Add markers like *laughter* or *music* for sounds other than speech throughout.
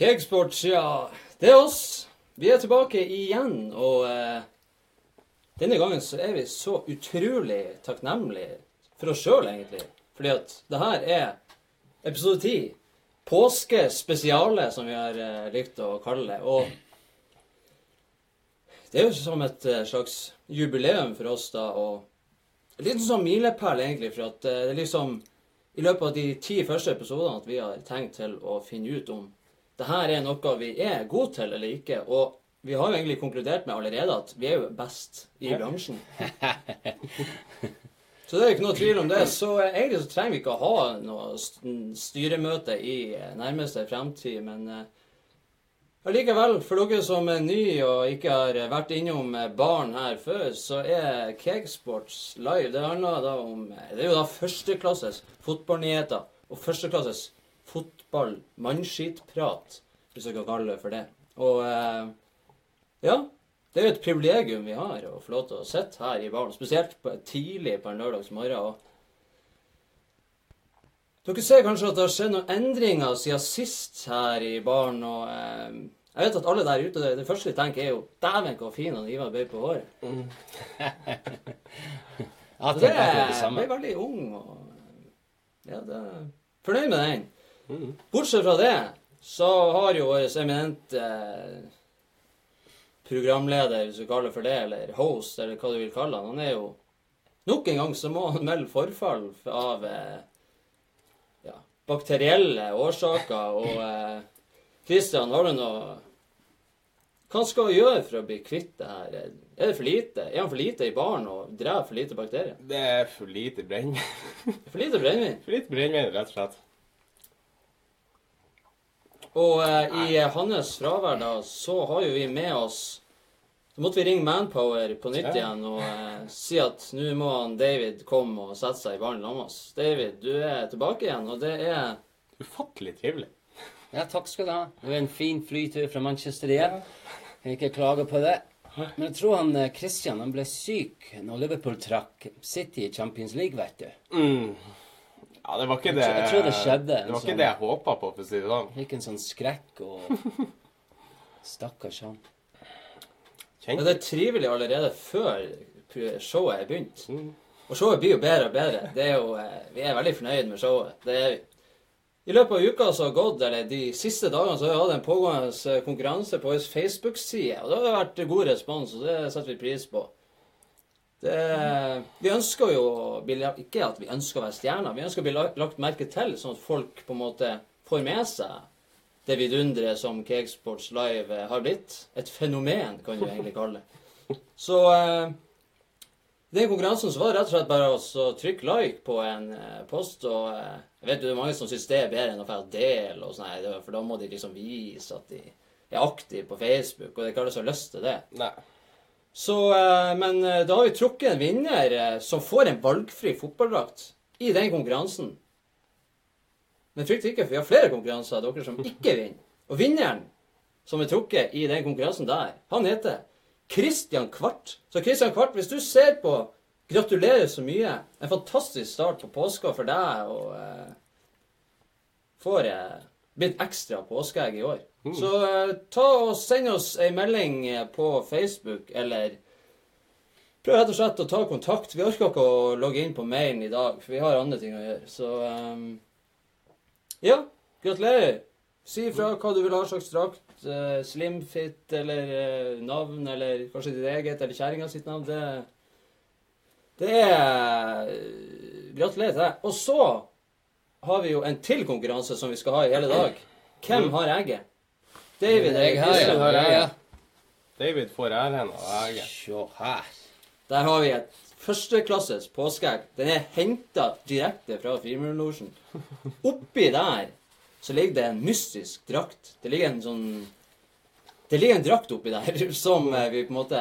Cakesports, ja. Det er oss. Vi er tilbake igjen, og eh, denne gangen så er vi så utrolig takknemlige for oss sjøl, egentlig. Fordi at det her er episode ti. Påskespesiale, som vi har eh, likt å kalle det. Og det er jo som et eh, slags jubileum for oss, da. og en liten sånn milepæl, egentlig, for at eh, det er liksom i løpet av de ti første episodene at vi har tenkt til å finne ut om det her er noe vi er gode til eller ikke. Og vi har jo egentlig konkludert med allerede at vi er jo best i bransjen. *laughs* Så det er jo ikke noe tvil om det. Så eh, egentlig så trenger vi ikke å ha noe styremøte i eh, nærmeste fremtid, men eh, Allikevel, for dere som er nye og ikke har vært innom baren her før, så er Cakesports live. Det handler da om Det er jo da førsteklasses fotballnyheter og førsteklasses fotball-mannskitprat, hvis du kan kalle det for det. Og eh, ja, det er jo et privilegium vi har å få lov til å sitte her i baren, spesielt på, tidlig på en lørdagsmorgen. og dere ser kanskje at det har skjedd noen endringer siden sist her i baren. og eh, Jeg vet at alle der ute, det, det første de tenker, er jo 'Dæven, hvor fin han Ivar ble på håret'. *laughs* Ja, det, tenk det det ble veldig ung. og ja, det er Fornøyd med den. Bortsett fra det, så har jo vår eminente eh, programleder, hvis du kaller for det, eller host, eller hva du vil kalle han, han er jo Nok en gang så må han melde forfall av eh, ja, bakterielle årsaker. Og eh, har du noe Hva skal han gjøre for å bli kvitt det her? Er det for lite? Er han for lite i baren og dreper for lite bakterier? Det er for lite brennevin. For lite brennevin? *laughs* For lite brennevin, rett og slett. Og eh, i eh, hans fravær da, så har jo vi med oss Så måtte vi ringe Manpower på nytt igjen og eh, si at nå må han David komme og sette seg i baren sammen med oss. David, du er tilbake igjen, og det er Ufattelig trivelig. Ja, takk skal du ha. Det var en fin flytur fra Manchester igjen. Kan ikke klage på det. Men jeg tror han eh, Christian han ble syk når Liverpool trakk City i Champions League, vet du. Mm. Ja, det var ikke det jeg tror det skjedde Det var ikke sånn- det jeg håpa på, for å si det sånn. Fikk en sånn skrekk og *laughs* Stakkars han. Kjent det er trivelig allerede før showet er begynt. Mm. Og showet blir jo bedre og bedre. Det er jo, eh, vi er veldig fornøyd med showet. Det er. I løpet av uka som har gått, eller de siste dagene, så har vi hatt en pågående eh, konkurranse på vår Facebook-side. Og det har vært god respons, og det setter vi pris på. Det, vi ønsker jo ikke at vi ønsker å være stjerner, vi ønsker å bli lagt merke til, sånn at folk på en måte får med seg det vidunderet som Cakesports Live eh, har blitt. Et fenomen, kan du egentlig kalle det. Så eh, i den konkurransen var det rett og slett bare å trykke like på en eh, post. og eh, Jeg vet jo det er mange som syns det er bedre enn å få del, og sånn, for da må de liksom vise at de er aktive på Facebook, og det er ikke alle som har lyst til det. Nei. Så, eh, Men eh, da har vi trukket en vinner eh, som får en valgfri fotballdrakt i den konkurransen. Men frykt ikke, for vi har flere konkurranser av dere som ikke vinner. Og vinneren som er trukket i den konkurransen der, han heter Christian Kvart. Så Christian Kvart, hvis du ser på, gratulerer så mye. En fantastisk start på påska for deg, og eh, får eh, blitt ekstra påskeegg i år. Så eh, ta og send oss ei melding eh, på Facebook, eller prøv rett og slett å ta kontakt. Vi orker ikke å logge inn på mailen i dag, for vi har andre ting å gjøre. Så um, ja, gratulerer. Si ifra hva du vil ha slags drakt. Uh, Slimfit eller uh, navn, eller kanskje ditt eget, eller kjerringa sitt navn. Det, det er Gratulerer til deg. Og så har vi jo en til konkurranse som vi skal ha i hele dag. Hvem har egget? David Jeg har, ja. har egget. David får æren av egget. Se her. Der har vi et førsteklasses påskeegg. Den er henta direkte fra Frimurlosjen. Oppi der så ligger det en mystisk drakt. Det ligger en sånn Det ligger en drakt oppi der *laughs* som eh, vi på en måte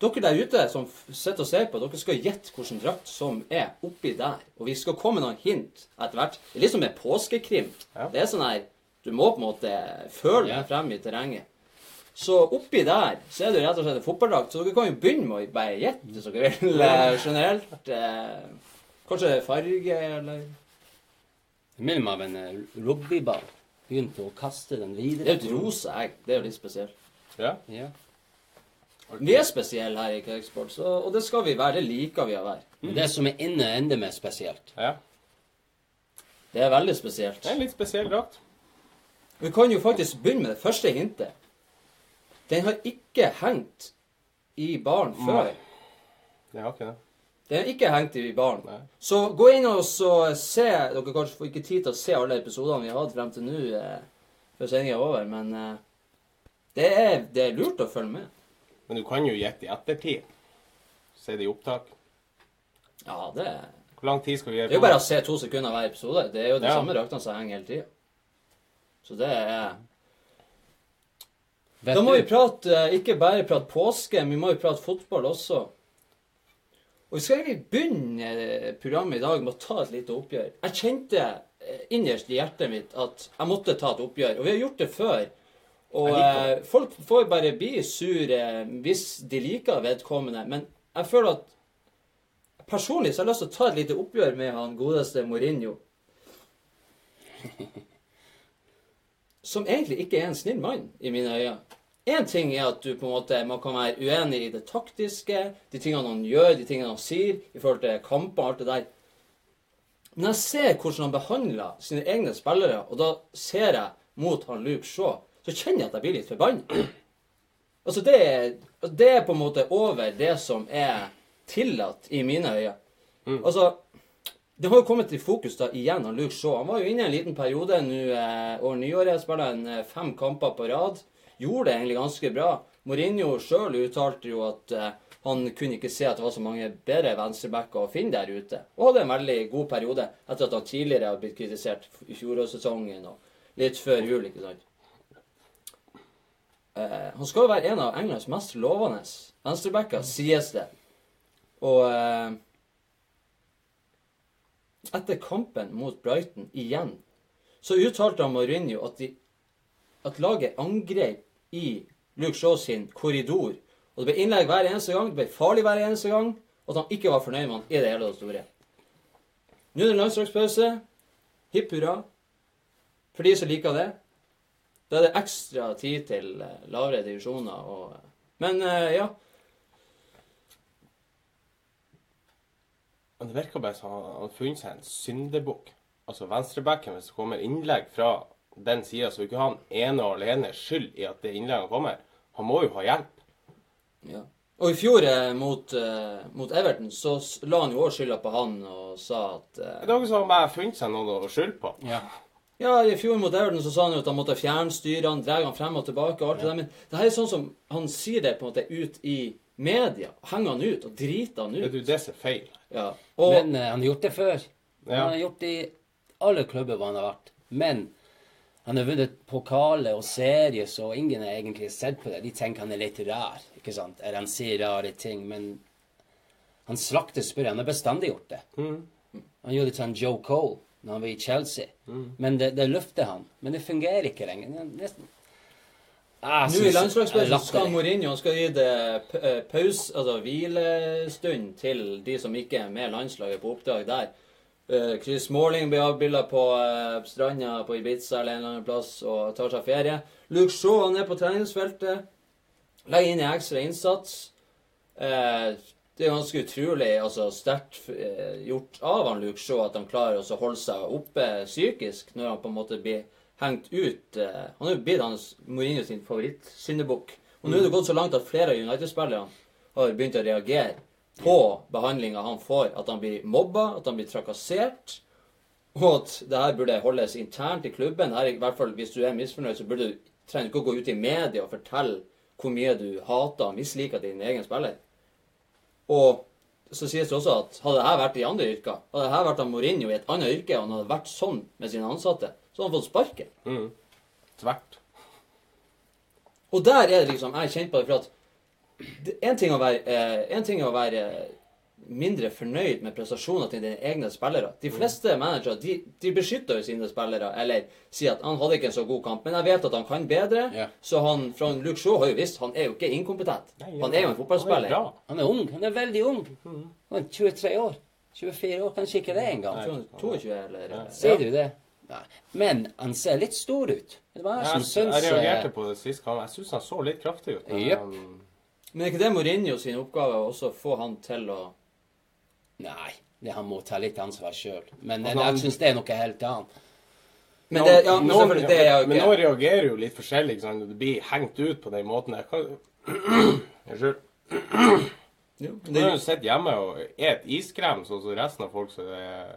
Dere der ute som sitter og ser på, dere skal gjette hvilken drakt som er oppi der. Og vi skal komme med noen hint etter hvert. Det er liksom som med påskekrim. Ja. Det er sånn her Du må på en måte føle deg frem i terrenget. Så oppi der så er det rett og slett en fotballdrakt. Så dere kan jo begynne med å bare gjette hvis dere vil. eh, Generelt. Eh, kanskje farge, eller Det minner meg om en eh, rugbyball. Begynte å kaste den videre. Det er jo et rosa egg. Det er jo litt spesielt. Ja. Ja. Vi er spesielle her i Cakesports, og og det skal vi være. Det liker vi å være. Men det som er inne, ender mer spesielt. ja. Det er veldig spesielt. Det er en litt spesiell drakt. Vi kan jo faktisk begynne med det første hintet. Den har ikke hengt i baren før. Det har ikke det. Den har ikke hengt i baren. Så gå inn og så se Dere kanskje får ikke tid til å se alle episodene vi har hatt frem til nå eh, før sendinga er over, men eh, det, er, det er lurt å følge med. Men du kan jo gjette i ettertid. Se det i opptak. Ja, det Hvor lang tid skal vi gjøre? Det er jo bare å se to sekunder hver episode. Det er jo de Ja. samme røktene som henger hele tida. Så det er Vet Da må du- vi prate, eh, ikke bare prate påske, men vi må jo prate fotball også. Og vi skal egentlig begynne eh, programmet i dag med å ta et lite oppgjør. Jeg kjente eh, innerst i hjertet mitt at jeg måtte ta et oppgjør. Og vi har gjort det før. Og eh, folk får bare bli sure hvis de liker vedkommende. Men jeg føler at personlig så har jeg lyst til å ta et lite oppgjør med han godeste Mourinho. *laughs* Som egentlig ikke er en snill mann, i mine øyne. Én ting er at du på en måte, man kan være uenig i det taktiske, de tingene han gjør, de tingene han sier, i forhold til kamper og alt det der. Men jeg ser hvordan han behandler sine egne spillere, og da ser jeg mot han Luke Shaw, så kjenner jeg at jeg blir litt forbanna. Altså, det det er på en måte over det som er tillatt i mine øyne. Altså, det har jo kommet til fokus da igjen av Luke Shaw. Han var jo inne i en liten periode nå eh, over nyåret. Spilte en eh, fem kamper på rad. Gjorde det egentlig ganske bra. Mourinho sjøl uttalte jo at eh, han kunne ikke se at det var så mange bedre venstrebacker å finne der ute. Og hadde en veldig god periode etter at han tidligere har blitt kritisert i fjorårssesongen og litt før jul, ikke sant. Eh, han skal jo være en av Englands mest lovende venstrebacker, sies det. Og eh, etter kampen mot Brighton igjen, så uttalte han Mourinho at, de, at laget angrep i Luke Shaw sin korridor. Og det ble innlegg hver eneste gang, det ble farlig hver eneste gang, og at han ikke var fornøyd med han i det hele og store. Nå er det landslagspause. Hipp hurra. For de som liker det. Da er det ekstra tid til eh, lavere divisjoner og Men eh, ja. Men det virker bare som han har funnet seg en syndebukk. Altså venstrebacken, hvis det kommer innlegg fra den sida, så er ikke han ene og alene skyld i at det innlegget kommer. Han må jo ha hjelp. Ja. Og i fjor eh, mot, eh, mot Everton så la han jo også skylda på han og sa at eh, Det er noe som har funnet seg noen å skylde på. Ja. Ja, i fjor mot Everton så sa han jo at han måtte fjernstyre han, dra han frem og tilbake og alt det der. Men det her er sånn som han sier det på en måte ut i media. Henger han ut og driter han ut. Det er jo det som er feil. Ja. Og Men eh, han har gjort det før. Ja. Han har gjort det i alle klubber hvor han har vært. Men han har vunnet pokaler og serier, så ingen har egentlig sett på det. De tenker han er litt rar, ikke sant? Eller han sier rare ting. Men han slakter spillere. Han har bestandig gjort det. Han gjorde det til han Joe Cole når han var i Chelsea. Men det, det løfter han. Men det fungerer ikke lenger. Er Nesten. Jeg nå i synes- skal. Mourinho han skal gi det eh, pause, altså hvilestund til de som ikke er med landslaget på oppdrag der. Eh, Chris Smalling blir avbilda på uh, stranda på Ibiza eller en eller annen plass og tar seg ferie. Luke Shaw han er på treningsfeltet. Legger inn en ekstra innsats. Eh, det er ganske utrolig altså sterkt eh, gjort av han Luke Shaw at han klarer å holde seg oppe psykisk når han på en måte blir hengt ut. Eh, han er jo blitt hans Mourinho sin favorittsyndebukk. Og nå er det gått så langt at flere av United-spillerne har begynt å reagere på behandlinga han får. At han blir mobba, at han blir trakassert. Og at det her burde holdes internt i klubben. Her, er i hvert fall Hvis du er misfornøyd, så burde du trenger du ikke å gå ut i media og fortelle hvor mye du hater og misliker din egen spiller. Og så sies det også at hadde dette vært i andre yrker, hadde dette vært av Mourinho i et annet yrke, og han hadde vært sånn med sine ansatte, så hadde han fått sparken. Mm. Tvert. Og der er det liksom Jeg er kjent på det, for at det- En ting, være, eh, en ting er å være mindre fornøyd med prestasjonene til dine egne spillere. De fleste managere de, de beskytter jo sine spillere, eller sier at han hadde ikke en så god kamp, men jeg vet at han kan bedre. Yeah. Så han fra Luke Shaw har jo visst han er jo ikke inkompetent. Han er jo en fotballspiller. bra. Han er ung. Han er veldig ung. Han er 23 år. 24 år, kanskje ikke det engang. Jeg tror er 22 eller Sier du det? Nei. Men han ser litt stor ut. Det var jeg som som jeg syns reagerte eh, på det sist gang. Jeg syns han så litt kraftig ut. men, Men er ikke det Mourinho sin oppgave å også få han til å Nei, det, han må ta litt ansvar sjøl. Men Altså, eh, jeg syns det er noe helt annet. Men det, ja, men noen, selvfølgelig, det er jo men nå reagerer jo litt forskjellig. Sånn, du Det blir hengt ut på den måten. Jeg. *clears throat* Unnskyld. Jo, Du det, har jo sett hjemme og et iskrem, sånn som resten av folk som er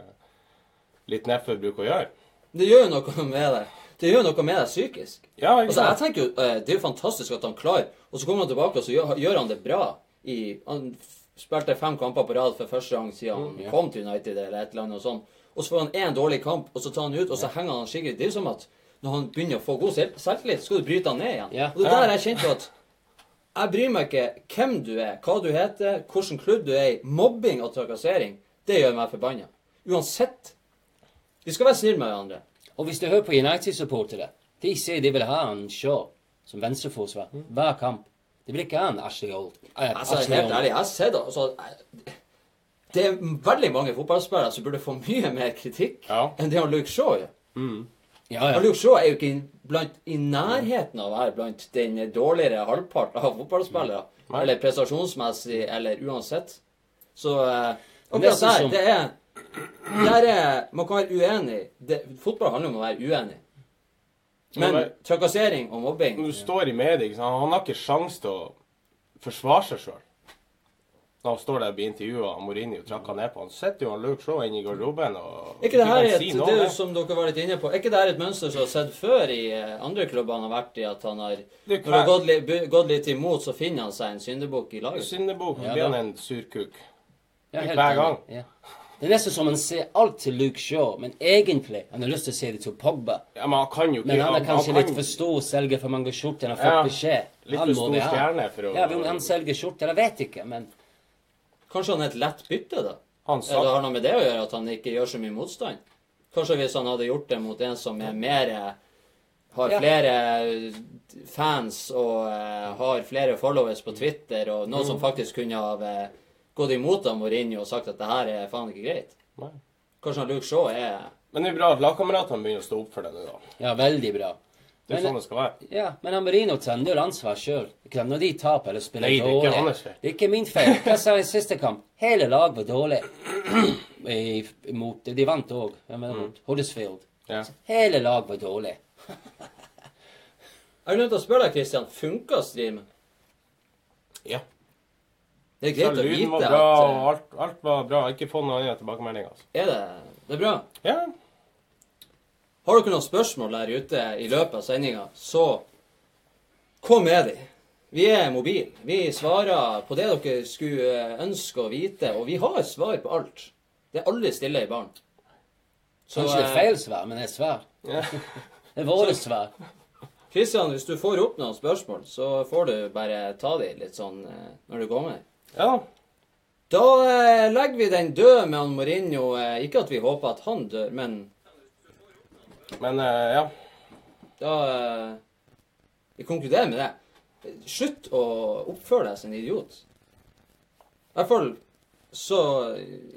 litt nedfor bruker å gjøre. det gjør jo noe med deg. Det gjør noe med deg psykisk. Ja, ikke Altså, jeg tenker jo, eh, Det er jo fantastisk at han klarer, og så kommer han tilbake og så gjør, gjør han det bra. I, han spilte fem kamper på rad for første gang siden han Mm, ja. kom til United. eller et eller annet og sånn. Og så får han én dårlig kamp, og så tar han ut, og så henger han skikkelig. Det er jo som at når han begynner å få god selv- selvtillit, skal du bryte han ned igjen. Og det er der jeg kjente at jeg bryr meg ikke hvem du er, hva du heter, hvilken klubb du er i. Mobbing og trakassering, det gjør meg forbanna. Uansett. Vi skal være snille med hverandre. Og hvis du hører på United-supportere, de sier de vil ha en Shaw som venstreforsvar hver kamp. De blir ikke en Ashley Old. Eh, Altså, Ashley helt ærlig, jeg har sett altså, Det er veldig mange fotballspillere som burde få mye mer kritikk Ja. enn det han Luke Shaw gjør. Ja, Og ja. Luke Shaw er jo ikke blant, i nærheten av å være blant den dårligere halvparten av fotballspillere. Mm. Eller prestasjonsmessig, eller uansett. Så eh, det der, det er der er, Man kan være uenig. Det, fotball handler om å være uenig. Men trakassering og mobbing Når du står i media, han har ikke sjanse til å forsvare seg sjøl. Når han står der og blir intervjua av Mourinho og trakker ned på han, sitter jo han Luke Shaw inne i garderoben og ikke det her et, si det som dere var litt inne på, er ikke det her et mønster som har sett før i eh, andre klubber han har vært i, at han har Når han har gått, li- gått litt imot, så finner han seg en syndebukk i laget? Syndebukk Ja, blir han en surkuk. Ja, Hver gang. Ja. Det er nesten som han ser alt til Luke Shaw, men egentlig han har lyst til å si det til Pogba. Ja, men han kan jo ikke Men han er kanskje kan- litt for stor, selger for mange skjorter. Han har Ja, beskjed. litt Han for stor stjerne for å- Ja, om han selger skjorter, jeg vet ikke, men Kanskje han er et lett bytte, da? Han Eller Det har noe med det å gjøre, at han ikke gjør så mye motstand? Kanskje hvis han hadde gjort det mot en som er mer eh, Har Ja. flere eh, fans og uh, har flere followers på Twitter, og noen Mm. som faktisk kunne ha eh, gått imot av Mourinho og sagt at det her er faen ikke greit. Nei. Kanskje han Luke Shaw er Men det er bra at lagkameratene begynner å stå opp for det nå, da. Ja, veldig bra. Det er Men- sånn det skal være. Ja, men han Marino tar jo ansvar sjøl. Når de taper eller spiller Nei, det er ikke dårlig hans feil. Det er ikke min feil. Hva sa jeg i siste kamp? Hele laget var dårlig. *clears throat* I, mot, de vant òg. Mm. Huddersfield. Ja. Hele laget var dårlig. *laughs* Jeg er nødt til å spørre deg, Christian. Funka streamen? ja. Det er Så greit å vite var at bra, at og alt, alt var bra. Ikke få noen andre tilbakemeldinger. Altså. Er det Det er bra. Ja. Har dere noen spørsmål der ute i løpet av sendinga, så kom med de. Vi er mobile. Vi svarer på det dere skulle ønske å vite, og vi har svar på alt. Det er aldri stille i baren. Så Kanskje det er eh, feil svar, men det er svar. Ja. *laughs* Det er våre svar. Kristian, hvis du får opp noen spørsmål, så får du bare ta de litt sånn eh, når du kommer. Ja. Da eh, legger vi den død med han Mourinho. Eh, ikke at vi håper at han dør, men Men eh, ja. da eh, Vi konkluderer med det. Slutt å oppføre deg som en idiot. I hvert fall så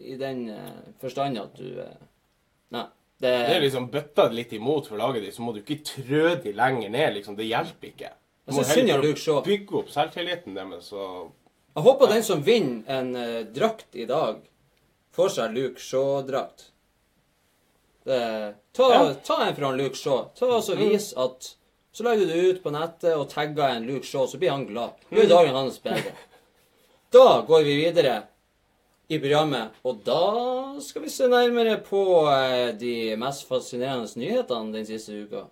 i den eh, forstand at du eh, Nei. Det, Det er liksom bøtta litt imot for laget ditt, så må du ikke trø de lenger ned. liksom. Det hjelper ikke. Du Altså, må synd heller av så- bygge opp selvtilliten deres. og Jeg håper den som vinner en eh, drakt i dag, får seg Luke Shaw-drakt. Det- Ta, Ja. ta en fra Luke Shaw. Ta og så Vis at Så legger du det ut på nettet og tagger en Luke Shaw, så blir han glad. Gjør dagen hans bedre. Da går vi videre i programmet, og da skal vi se nærmere på eh, de mest fascinerende nyhetene den siste uka.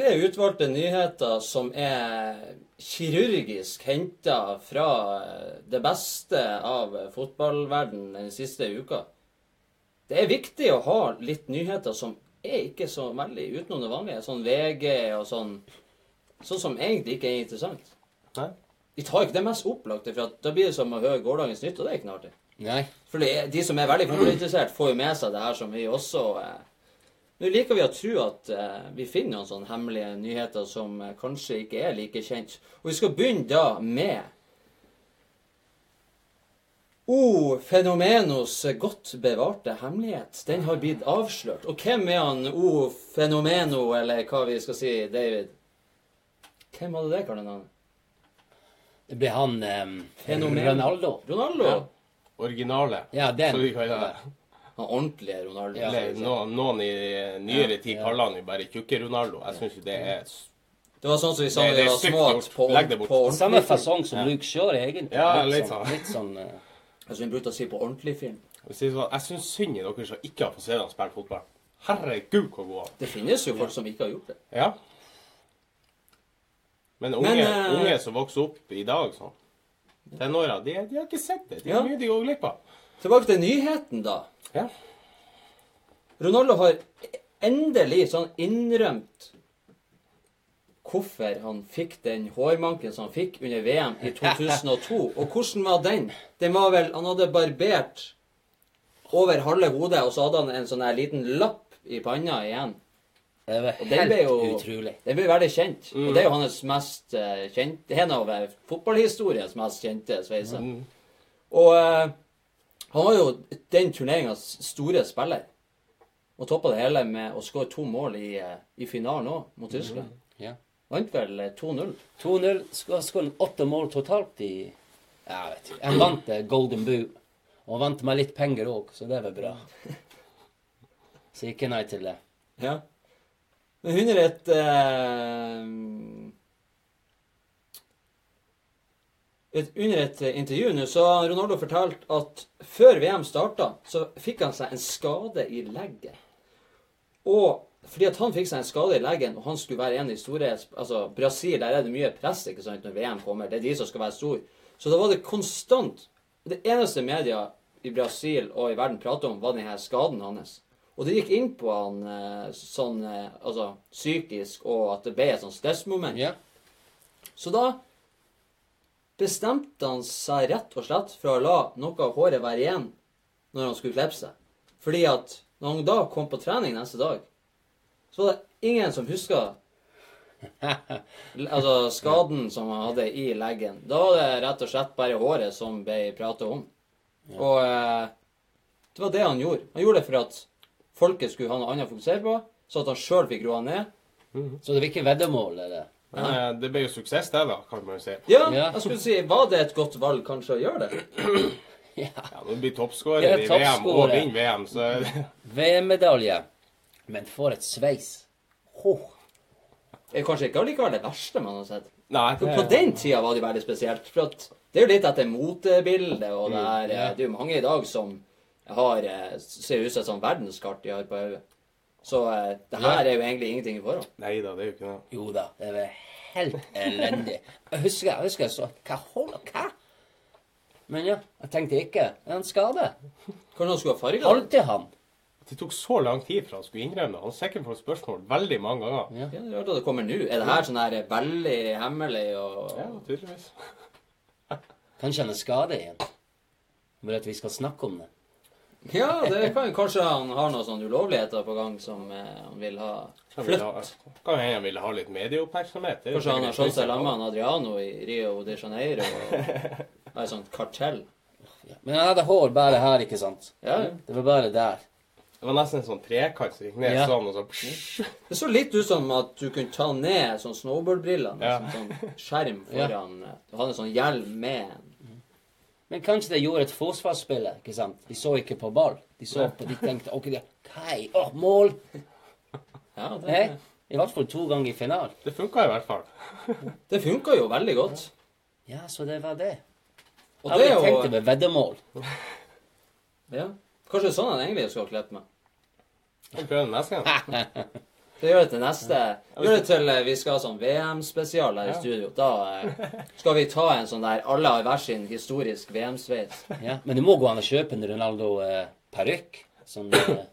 Tre utvalgte nyheter som er kirurgisk henta fra eh, det beste av fotballverden den siste uka. Det er viktig å ha litt nyheter som er ikke så veldig utenom det vanlige. Sånn VG og sånn. Sånn som egentlig ikke er interessant. Nei. De tar ikke det mest opplagte, for at da blir det som å høre gårsdagens nytt, og det er ikke noe artig. Nei. For de som er veldig fotballinteressert, får jo med seg det her som vi også eh. Nå liker vi å tro at eh, vi finner noen sånne hemmelige nyheter som eh, kanskje ikke er like kjent. Og vi skal begynne da med O Fenomenos godt bevarte hemmelighet. Den har blitt avslørt. Og hvem er han O Fenomeno, eller hva vi skal si, David? Hvem hadde det kallenavnet? Det ble han um, Fenomen. Ronaldo. Ronaldo? Ja. Originale. Ja, den. Så vi kaller det. Han ordentlige Ronaldo. Ja. Eller noen, noen i nyere tid Ja. kaller han jo bare Tjukke-Ronaldo. Jeg syns jo det er Det var sånn som vi sa da vi er var små. at. På, Legg det bort. på Samme fasong som Luke Shaw, egentlig. Ja, litt sånn. Litt sånn uh... Altså, vi brukte å si på ordentlig film. Jeg sånn, jeg syns synd i dere som ikke har fått se dem spille fotball. Herregud, hvor god han Det finnes jo folk som ikke har gjort det. er. Ja. Men unge, Men, uh... unge som vokser opp i dag sånn Tenåra, de, de har ikke sett det. De Ja. har mye de går glipp av. Tilbake til nyheten, da. Ja. Ronaldo har endelig sånn innrømt hvorfor han fikk den hårmanken som han fikk under VM i 2002. Og hvordan var den? Den var vel Han hadde barbert over halve hodet, og så hadde han en sånn her liten lapp i panna igjen. Det var Og den helt ble jo utrolig. Den ble veldig kjent. Og det er jo hans mest uh, kjente En av eh, fotballhistoriens mest kjente sveiser. Mm. Og eh, han var jo den turneringas store spiller. Og toppa det hele med å skåre to mål i, eh, i finalen òg, mot Tyskland. Ja. Vant vel eh, 2-0. 2-0. Skåret åtte mål totalt i Jeg vet ikke. Han vant eh, Golden Boo. Og vant meg litt penger òg, så det var bra. Så ikke nei til det. Ja. Men under et eh, et, Under et intervju nå så har Ronaldo fortalt at før VM starta, så fikk han seg en skade i legget. Og fordi at han fikk seg en skade i leggen, og han skulle være en av de store Altså, Brasil, der er det mye press ikke sant, når VM kommer. Det er de som skal være store. Så da var det konstant Det eneste media i Brasil og i verden pratet om, var denne skaden hans. Og det gikk inn på han eh, sånn eh, altså psykisk, og at det ble et sånt stressmoment. Yeah. Så da bestemte han seg rett og slett for å la noe av håret være igjen når han skulle klippe seg. Fordi at når han da kom på trening neste dag, så var det ingen som huska *laughs* altså skaden som han hadde i leggen. Da var det rett og slett bare håret som ble pratet om. Og eh, det var det han gjorde. Han gjorde det for at folket skulle ha noe annet å fokusere på, så at han sjøl fikk roa ned. Så det var ikke veddemål, eller? Men eh, det ble jo suksess, det, da, kan man jo si. Ja, Ja. jeg skulle si, var det et godt valg kanskje å gjøre det? *clears throat* Ja. Ja, Når du blir toppskårer Ja, i VM og toppskårer. vinner VM, så *laughs* er det VM-medalje. Men for et sveis. Åh. Det er kanskje ikke allikevel det verste man har sett. Nei, For på den tida var det veldig spesielt. For at det er jo litt etter motebildet, og det er, ja. det er jo mange i dag som har, eh, ser ut som et sånt verdenskart de har på hodet. Så eh, det her er jo egentlig ingenting i forhold. Nei da, det er jo ikke det. Jo da, det er helt elendig. Jeg husker jeg husker jeg så Hva holder Hva? Men ja, jeg tenkte ikke. Er han skade? Han skulle ha farga det? Alltid han. Det tok så lang tid for han skulle innrømme det. Han har sikkert fått spørsmål veldig mange ganger. Ja. Ja, det er rart at det kommer nå. Er det her sånn her veldig hemmelig og Ja, tydeligvis. Kanskje han er skadet igjen. Bare at vi skal snakke om det. Ja, det kan jo kanskje han har noen sånne ulovligheter på gang som eh, han vil ha Han flytt. ha, kan hende han vil ha litt medieoppmerksomhet. Det er jo Kanskje han har sikkert slått seg en sammen med Adriano i Rio de Janeiro og *laughs* har et sånt kartell. Men han hadde hår bare her, ikke sant? Ja, ja. Det var bare der. Det var nesten en sånn trekant som gikk ned Ja. sånn, og så. Det så litt ut som at du kunne ta ned sånn snowboardbrillene. Ja. sånn, sånn skjerm foran *laughs* eh, Du hadde en sånn hjelm med en Men kanskje de gjorde et forsvarsspill. ikke sant? De så ikke på ball. De så på, de tenkte OK, det, hei, åh, mål! Ja, det. I hvert fall to ganger i finalen. Det funka i hvert fall. det funka jo veldig godt. Ja, så det var det. Og Jeg det er jo... tenkt det jo med veddemål. ja. Kanskje det er sånn han egentlig skulle ha kledd meg. Skal vi prøve det neste gang? *laughs* Det gjør det til neste Gjør det til eh, vi skal ha sånn VM-spesial her i studio. Da eh, skal vi ta en sånn der alle har hver sin historisk VM-sveis. Ja, men det må gå an å kjøpe en Ronaldo-parykk. Sånn eh,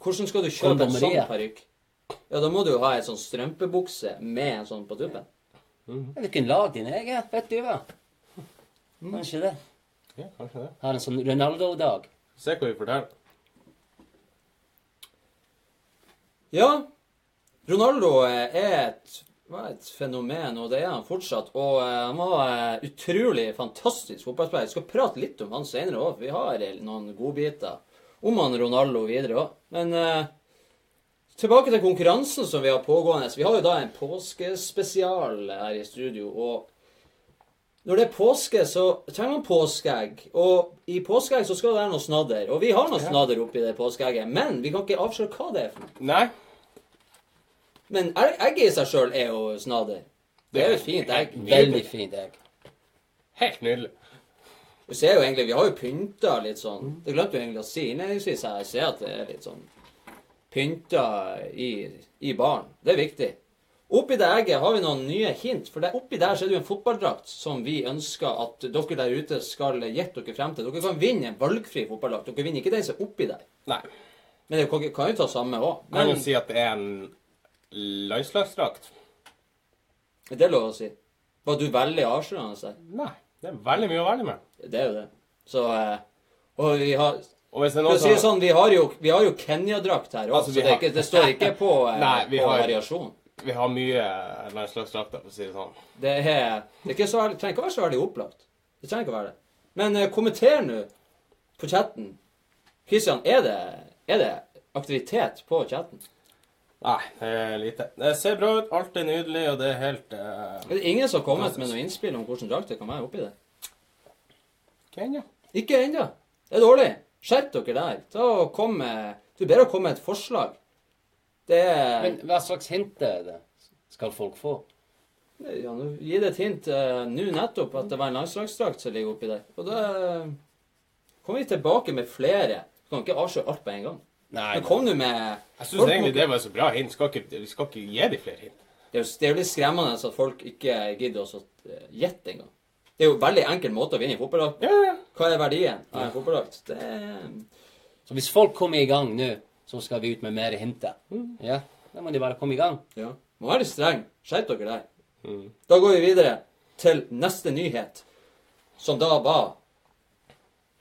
Hvordan skal du kjøpe en sånn parykk? Ja, da må du jo ha en sånn strømpebukse med en sånn på tuppen. Du kunne lagd din egen, vet du hva. Kanskje det. Ja, kanskje det. Har en sånn Ronaldo-dag. Se hva vi forteller. Ja, Ronaldo eh, er et, var et fenomen, og det er han fortsatt. Og eh, han var eh, utrolig fantastisk fotballspiller. Vi skal prate litt om han senere òg, for vi har noen godbiter om han Ronaldo videre òg. Men tilbake til konkurransen som vi har pågående. Vi har jo da en påskespesial her i studio. og når det er påske, så trenger man påskeegg. Og i påskeegg så skal det være noe snadder. Og vi har noe snadder oppi det påskeegget. Men vi kan ikke avsløre hva det er for noe. Nei. Men egget i seg sjøl er jo snadder. Det er jo et fint egg. Veldig fint egg. Helt nydelig. Du ser jo egentlig, Vi har jo pynta litt sånn Det glemte vi egentlig å si innledningsvis. Jeg ser at det er litt sånn pynta i, i baren. Det er viktig. Oppi det egget har vi noen nye hint. For det, oppi der så er det jo en fotballdrakt som vi ønsker at dere der ute skal gjette dere frem til. Dere kan vinne en valgfri fotballdrakt. Dere vinner ikke den som er oppi der. Nei. Men dere kan, jo ta samme òg. Kan jo si at det er en landslagsdrakt. er det lov å si? Var du veldig avslørende der? Nei. Det er veldig mye å velge med. Det er jo det. Så eh, Og vi har Og hvis det er noen som sånn, vi har jo, vi har jo Kenya-drakt her òg, Altså, så det, ikke, det står ikke på, eh, *laughs* Nei, på har- variasjon. Vi har mye landslagsdrakter, for å si det sånn. Det, er, det er så, trenger ikke å være så veldig opplagt. Det trenger ikke å være det. Men eh, kommenter nå på chatten. Kristian, er det, er det aktivitet på chatten? Nei, det er lite. Det ser bra ut. Alt er nydelig, og det er helt uh, Er det ingen som har kommet med noe innspill om hvordan drakt det kan være oppi det? Ikke ennå. Ikke ennå. Det er dårlig. Skjerp dere der. Ta og kom med Du ber å komme med et forslag. Det er Men hva slags hint er det skal folk få? Ja, nå Gi det et hint eh, nå nettopp at det var en landslagsdrakt som ligger oppi der. Og da eh, kommer vi tilbake med flere. Du kan ikke avsløre alt på en gang. Nei, Men kom du med Jeg syns egentlig det var så bra hint. Skal ikke, vi skal ikke gi dem flere hint. Det er jo det er jo litt skremmende at folk ikke gidder å eh, gjette engang. Det er jo en veldig enkel måte å vinne i fotballdrakt. Ja, ja. Hva er verdien av en fotballdrakt? Det Så hvis folk kommer i gang nå, så skal vi ut med mer hinter. Ja, da må de bare komme i gang. Ja. Må være litt streng. Skjerp dere der. Mm. Da går vi videre til neste nyhet, som da var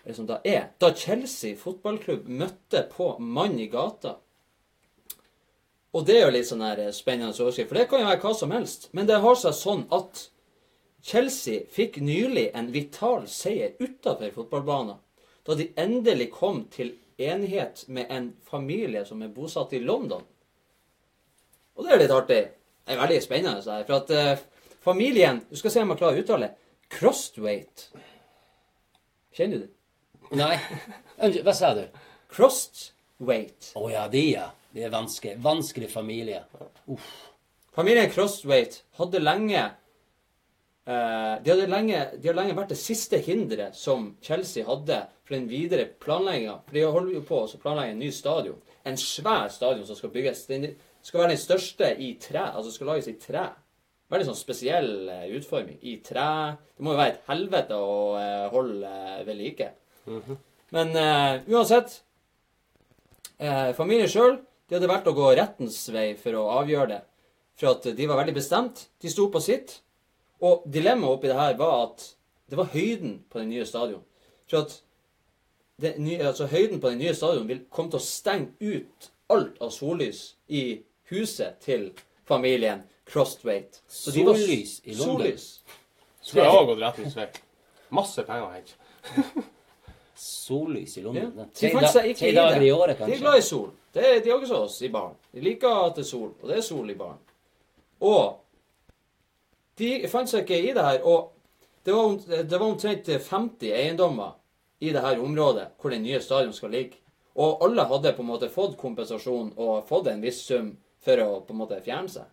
Eller som da er Da Chelsea fotballklubb møtte på mann i gata. Og det er jo litt sånn her eh, spennende overskrift, for det kan jo være hva som helst. Men det har seg sånn at Chelsea fikk nylig en vital seier utafor fotballbanen. Da de endelig kom til enighet med en familie som er bosatt i London. Og det er litt artig. Det er veldig spennende. Så for at eh, familien Du skal se om jeg klarer å uttale Crostwaite. Kjenner du det? Nei. Hva sa du? Crostwaite. Å ja, de, ja. Det er vanskelig. Vanskelig familie. Familien Crostwaite hadde lenge de, hadde lenge de har lenge vært det siste hinderet som Chelsea hadde for den videre planlegginga. For de holder jo på å planlegge en ny stadion. En svær stadion som skal bygges. Den skal være den største i tre. Altså skal lages i tre. Veldig sånn spesiell eh, utforming. I tre. Det må jo være et helvete å eh, holde eh, ved like. Men uh, uansett uh, Familien sjøl hadde valgt å gå rettens vei for å avgjøre det. For at de var veldig bestemt. De sto på sitt. Og dilemmaet oppi det her var at det var høyden på den nye stadion. For at det nye, altså høyden på den nye stadion vil komme til å stenge ut alt av sollys i huset til familien Crostwaite. Så de var- Sollys i London? Sollys. Skulle jeg òg gått rettens vei. Masse penger å hente. Sollys i Ja. London. De Tre, da, seg ikke i dager det. i året, De er glad i sol. Det er, de også oss i baren. De liker at det er sol, og det er sol i baren. Og de fant seg ikke i det her. Og det var, det var omtrent 50 eiendommer i det her området hvor den nye stadion skal ligge. Og alle hadde på en måte fått kompensasjon og fått en viss sum for å på en måte fjerne seg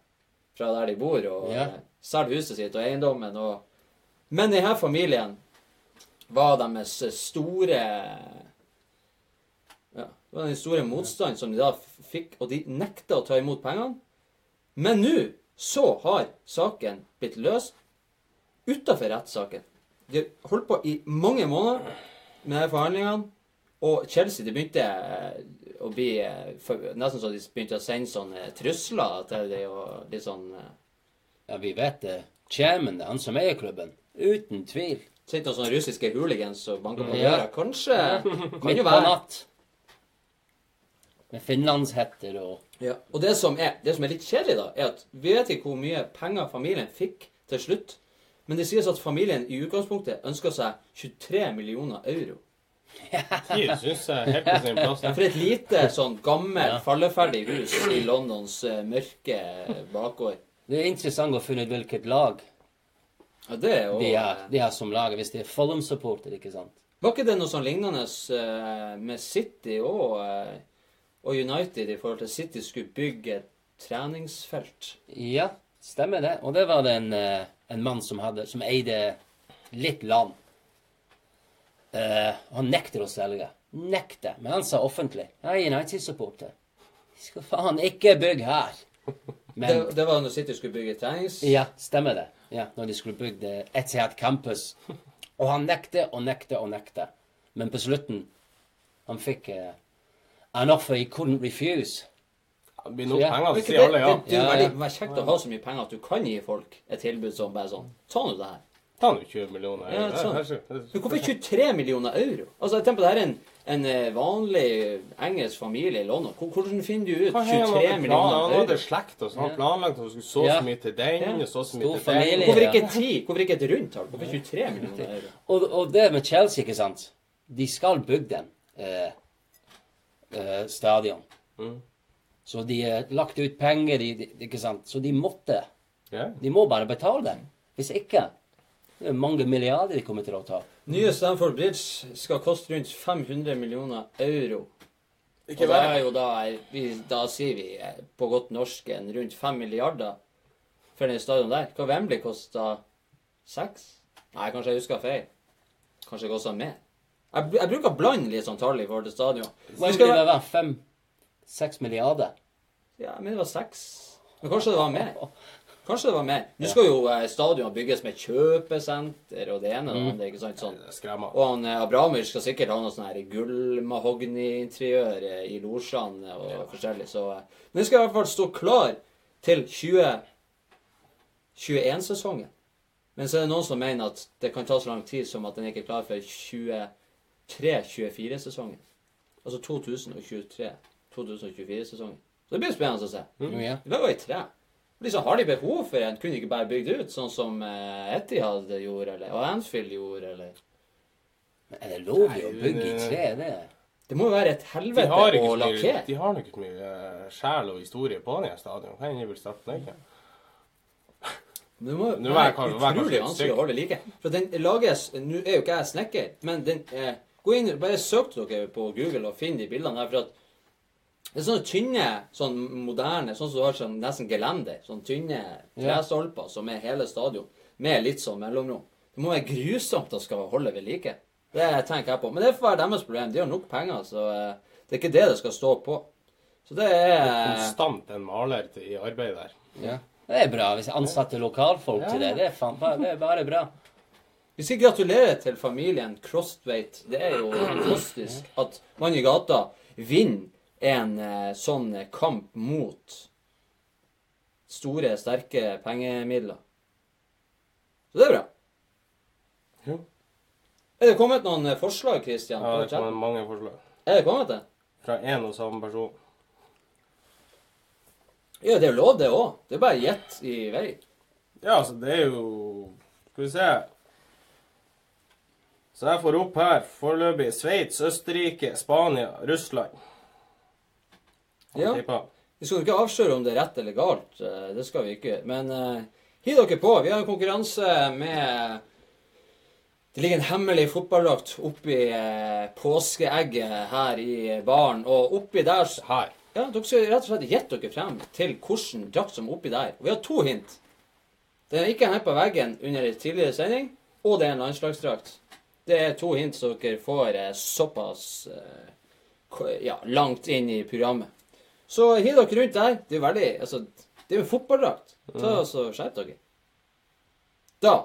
fra der de bor, og Ja. eh, selge huset sitt og eiendommen. Og... Men denne familien var deres store ja, Det Det var den store motstand som de da fikk, og de nekta å ta imot pengene. Men nå så har saken blitt løst utafor rettssaken. De har holdt på i mange måneder med de forhandlingene, og Chelsea de begynte eh, å bli eh, Nesten så de begynte å sende sånne trusler til dem, og litt sånn eh, Ja, vi vet det. Chairman, han som eier klubben. Uten tvil. Sendte noen sånne russiske hooligans og banka på døra. Kanskje Kan Midt på natt. Med finlandshetter og Ja, og det som, er, det som er litt kjedelig, da, er at vi vet ikke hvor mye penger familien fikk til slutt. Men det sies at familien i utgangspunktet ønska seg 23 millioner euro. Jesus, helt på sin plass. For et lite, sånn gammelt, Ja. falleferdig hus i Londons eh, mørke bakgård. Det er interessant å finne ut hvilket lag Ja, det er jo de er, de er som lag, hvis de er Follum-supporter, ikke sant? Var ikke det noe sånn lignende eh, med City eh, og United i forhold til City skulle bygge et treningsfelt? Ja, stemmer det. Og det var det en, eh, en mann som, hadde, som eide litt land. Uh, han nekter å selge. Nekter. Men han sa offentlig. Jeg er United-supporter. Skal faen ikke bygge her. *laughs* Men Det, det var når City skulle bygge trenings... Ja, stemmer det. Ja, Når de skulle bygge Etihad Campus. *laughs* Og han nekter og nekter og nekter. Men på slutten Han fikk eh, an offer he couldn't refuse. Det blir nok Ja. penger Men til å ikke si alle, det, ja. det, det er jo Ja, veldig, ja. kjekt å ha så mye penger at du kan gi folk et tilbud som bare sånn Ta nå det her. Ta nå 20 millioner. Ja, er- sånn. det er så- det er så- Men hvorfor 23 millioner euro? Altså, jeg tenker på det her er en, en eh, vanlig engelsk familie i London. Hvordan finner du ut Hva har han 23 millioner euro? Han hadde slekt og sånn. han Ja. planlagt at han skulle så Ja. så mye til den, Ja. og så så mye til familie. den. Hvorfor Ja. ikke 10? Hvorfor ikke et rundt tall? Hvorfor 23 millioner euro? Og, og det med Chelsea, ikke sant De skal bygge den eh, eh, stadion. Mm. Så de lagt ut penger, de, de, ikke sant. Så de måtte. Yeah. De må bare betale dem, Hvis ikke det er mange milliarder de kommer til å ta. Nye Stamford Bridge skal koste rundt 500 millioner euro. Ikke Og det er jo da, vi, da sier vi eh, på godt norsk en rundt 5 milliarder for den stadion der. Hva Wembley kosta 6? Nei, kanskje jeg husker feil. Kanskje det kosta mer. Jeg, jeg bruker å blande litt sånn tall i forhold til stadion. Skal skal, det være? Fem-seks milliarder? ja, men det var 6. Men kanskje det var mer. Kanskje det var mer. Nå skal jo eh, stadion bygges med kjøpesenter og det ene og det andre. ikke sant? Sånn. Skremmer. Og han eh, Abramovic skal sikkert ha noe sånn her gullmahogni-interiør eh, i losjene og forskjellig. Så, eh, men den skal i hvert fall stå klar til 2021-sesongen. Men så er det noen som mener at det kan ta så lang tid som at den ikke er klar for 23-24-sesongen. Altså 2023-2024-sesongen. Så det blir spennende å se. Mm. ja. De lager i tre. Liksom, har de behov for en? Kunne de ikke bare bygd ut, sånn som eh, Etihad gjorde, eller og Anfield gjorde, eller Men er det lov å bygge i tre? Det Det må jo være et helvete å lakkere. de har nok ikke mye eh, sjel og historie på den stadion. Kan jeg vil starte den? ikke? *laughs* Det må være utrolig vanskelig å holde like. For den lages Nå er jo ikke jeg snekker, men den eh, Gå inn, bare søk dere på Google og finn de bildene her. for at det er sånne tynne, sånn moderne, sånn som du har sånn nesten gelender. Sånne tynne trestolper som er hele stadion, med litt sånn mellomrom. Det må være grusomt å skal holde ved like. Det tenker jeg på. Men det får være deres problem. De har nok penger, så eh, det er ikke det det skal stå på. Så det er det er Konstant en maler i arbeid der. Ja. Det er bra hvis jeg ansetter lokalfolk til det. Det er, faen, det er bare bra. Vi skal gratulere til familien Crostveit. Det er jo fantastisk at man i gata vinner en eh, sånn kamp mot store, sterke pengemidler. Så det er bra. Jo. Er det kommet noen eh, forslag, Christian? Ja, det kommer mange forslag. Er det kommet det? Fra én og samme person. Ja, det er lov, det òg. Det er bare gjett i vei. Ja, altså, det er jo Skal vi se. Så jeg får opp her foreløpig Sveits, Østerrike, Spania, Russland. Ja. Vi skal ikke avsløre om det er rett eller galt. eh, Det skal vi ikke. Men uh, hiv dere på. Vi har en konkurranse med Det ligger en hemmelig fotballdrakt oppi uh, påskeegget her i baren. Og oppi der Her. Ja, dere skal rett og slett gjette dere frem til hvilken drakt som er oppi der. Og vi har to hint. Den er ikke hengt på veggen under en tidligere sending, og det er en landslagsdrakt. Det er to hint som dere får eh, såpass eh, ja, langt inn i programmet. Så hiv dere rundt der. Det er jo veldig Altså, det er jo en fotballdrakt. Ta så Skjerp dere. Da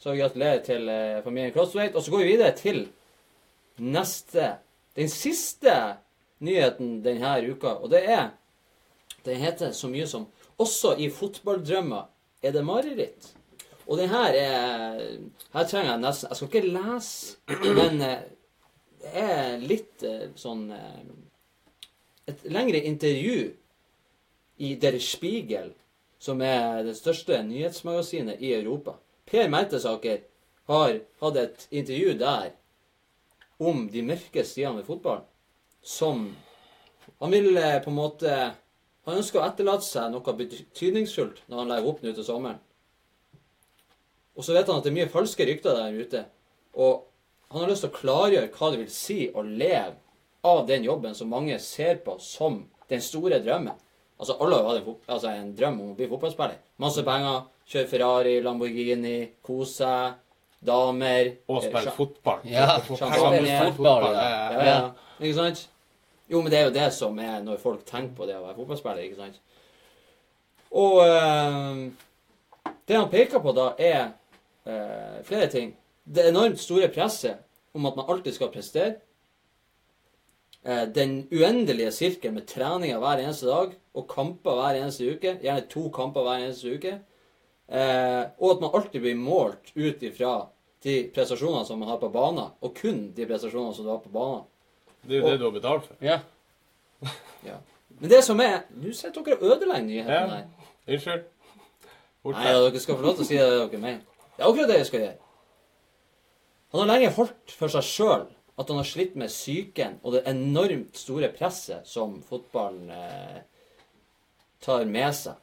så gratulerer til eh, familien Crossweight. Og så går vi videre til neste Den siste nyheten denne uka, og det er Den heter så mye som 'Også i fotballdrømmer er det mareritt'. Og den her er Her trenger jeg nesten Jeg skal ikke lese, men eh, det er litt eh, sånn eh, Et lengre intervju i Der Spiegel, som er det største nyhetsmagasinet i Europa. Per Mertesaker har hatt et intervju der om de mørke sidene ved fotballen. Som Han vil på en måte Han ønsker å etterlate seg noe betydningsfullt når han legger opp nå til sommeren. Og så vet han at det er mye falske rykter der ute. Og han har lyst til å klargjøre hva det vil si å leve av den jobben som mange ser på som den store drømmen. Altså, alle har hatt en, altså, en drøm om å bli fotballspiller. Masse penger, kjøre Ferrari, Lamborghini, kose seg, damer Og spille eh, fotball. Ja, fotball, fotball, ja. ja. ja, ja. Ikke sant? Jo, men det er jo det som er når folk tenker på det å være fotballspiller, ikke sant? Og eh, det han peker på da, er eh, flere ting. Det enormt store presset om at man alltid skal prestere. Eh, den uendelige sirkelen med treninger hver eneste dag og kamper hver eneste uke. Gjerne to kamper hver eneste uke. Eh, og at man alltid blir målt ut ifra de prestasjonene som man har på banen, og kun de prestasjonene som du har på banen. Det er jo det du har betalt for. Ja. *laughs* Ja. Men det som er Nå sitter dere og ødelegger her Ja. Unnskyld. Nei, ja, dere skal få lov til å si det dere mener. Det er akkurat det jeg skal gjøre. Han har lenge holdt for seg sjøl at han har slitt med psyken og det enormt store presset som fotballen eh, tar med seg.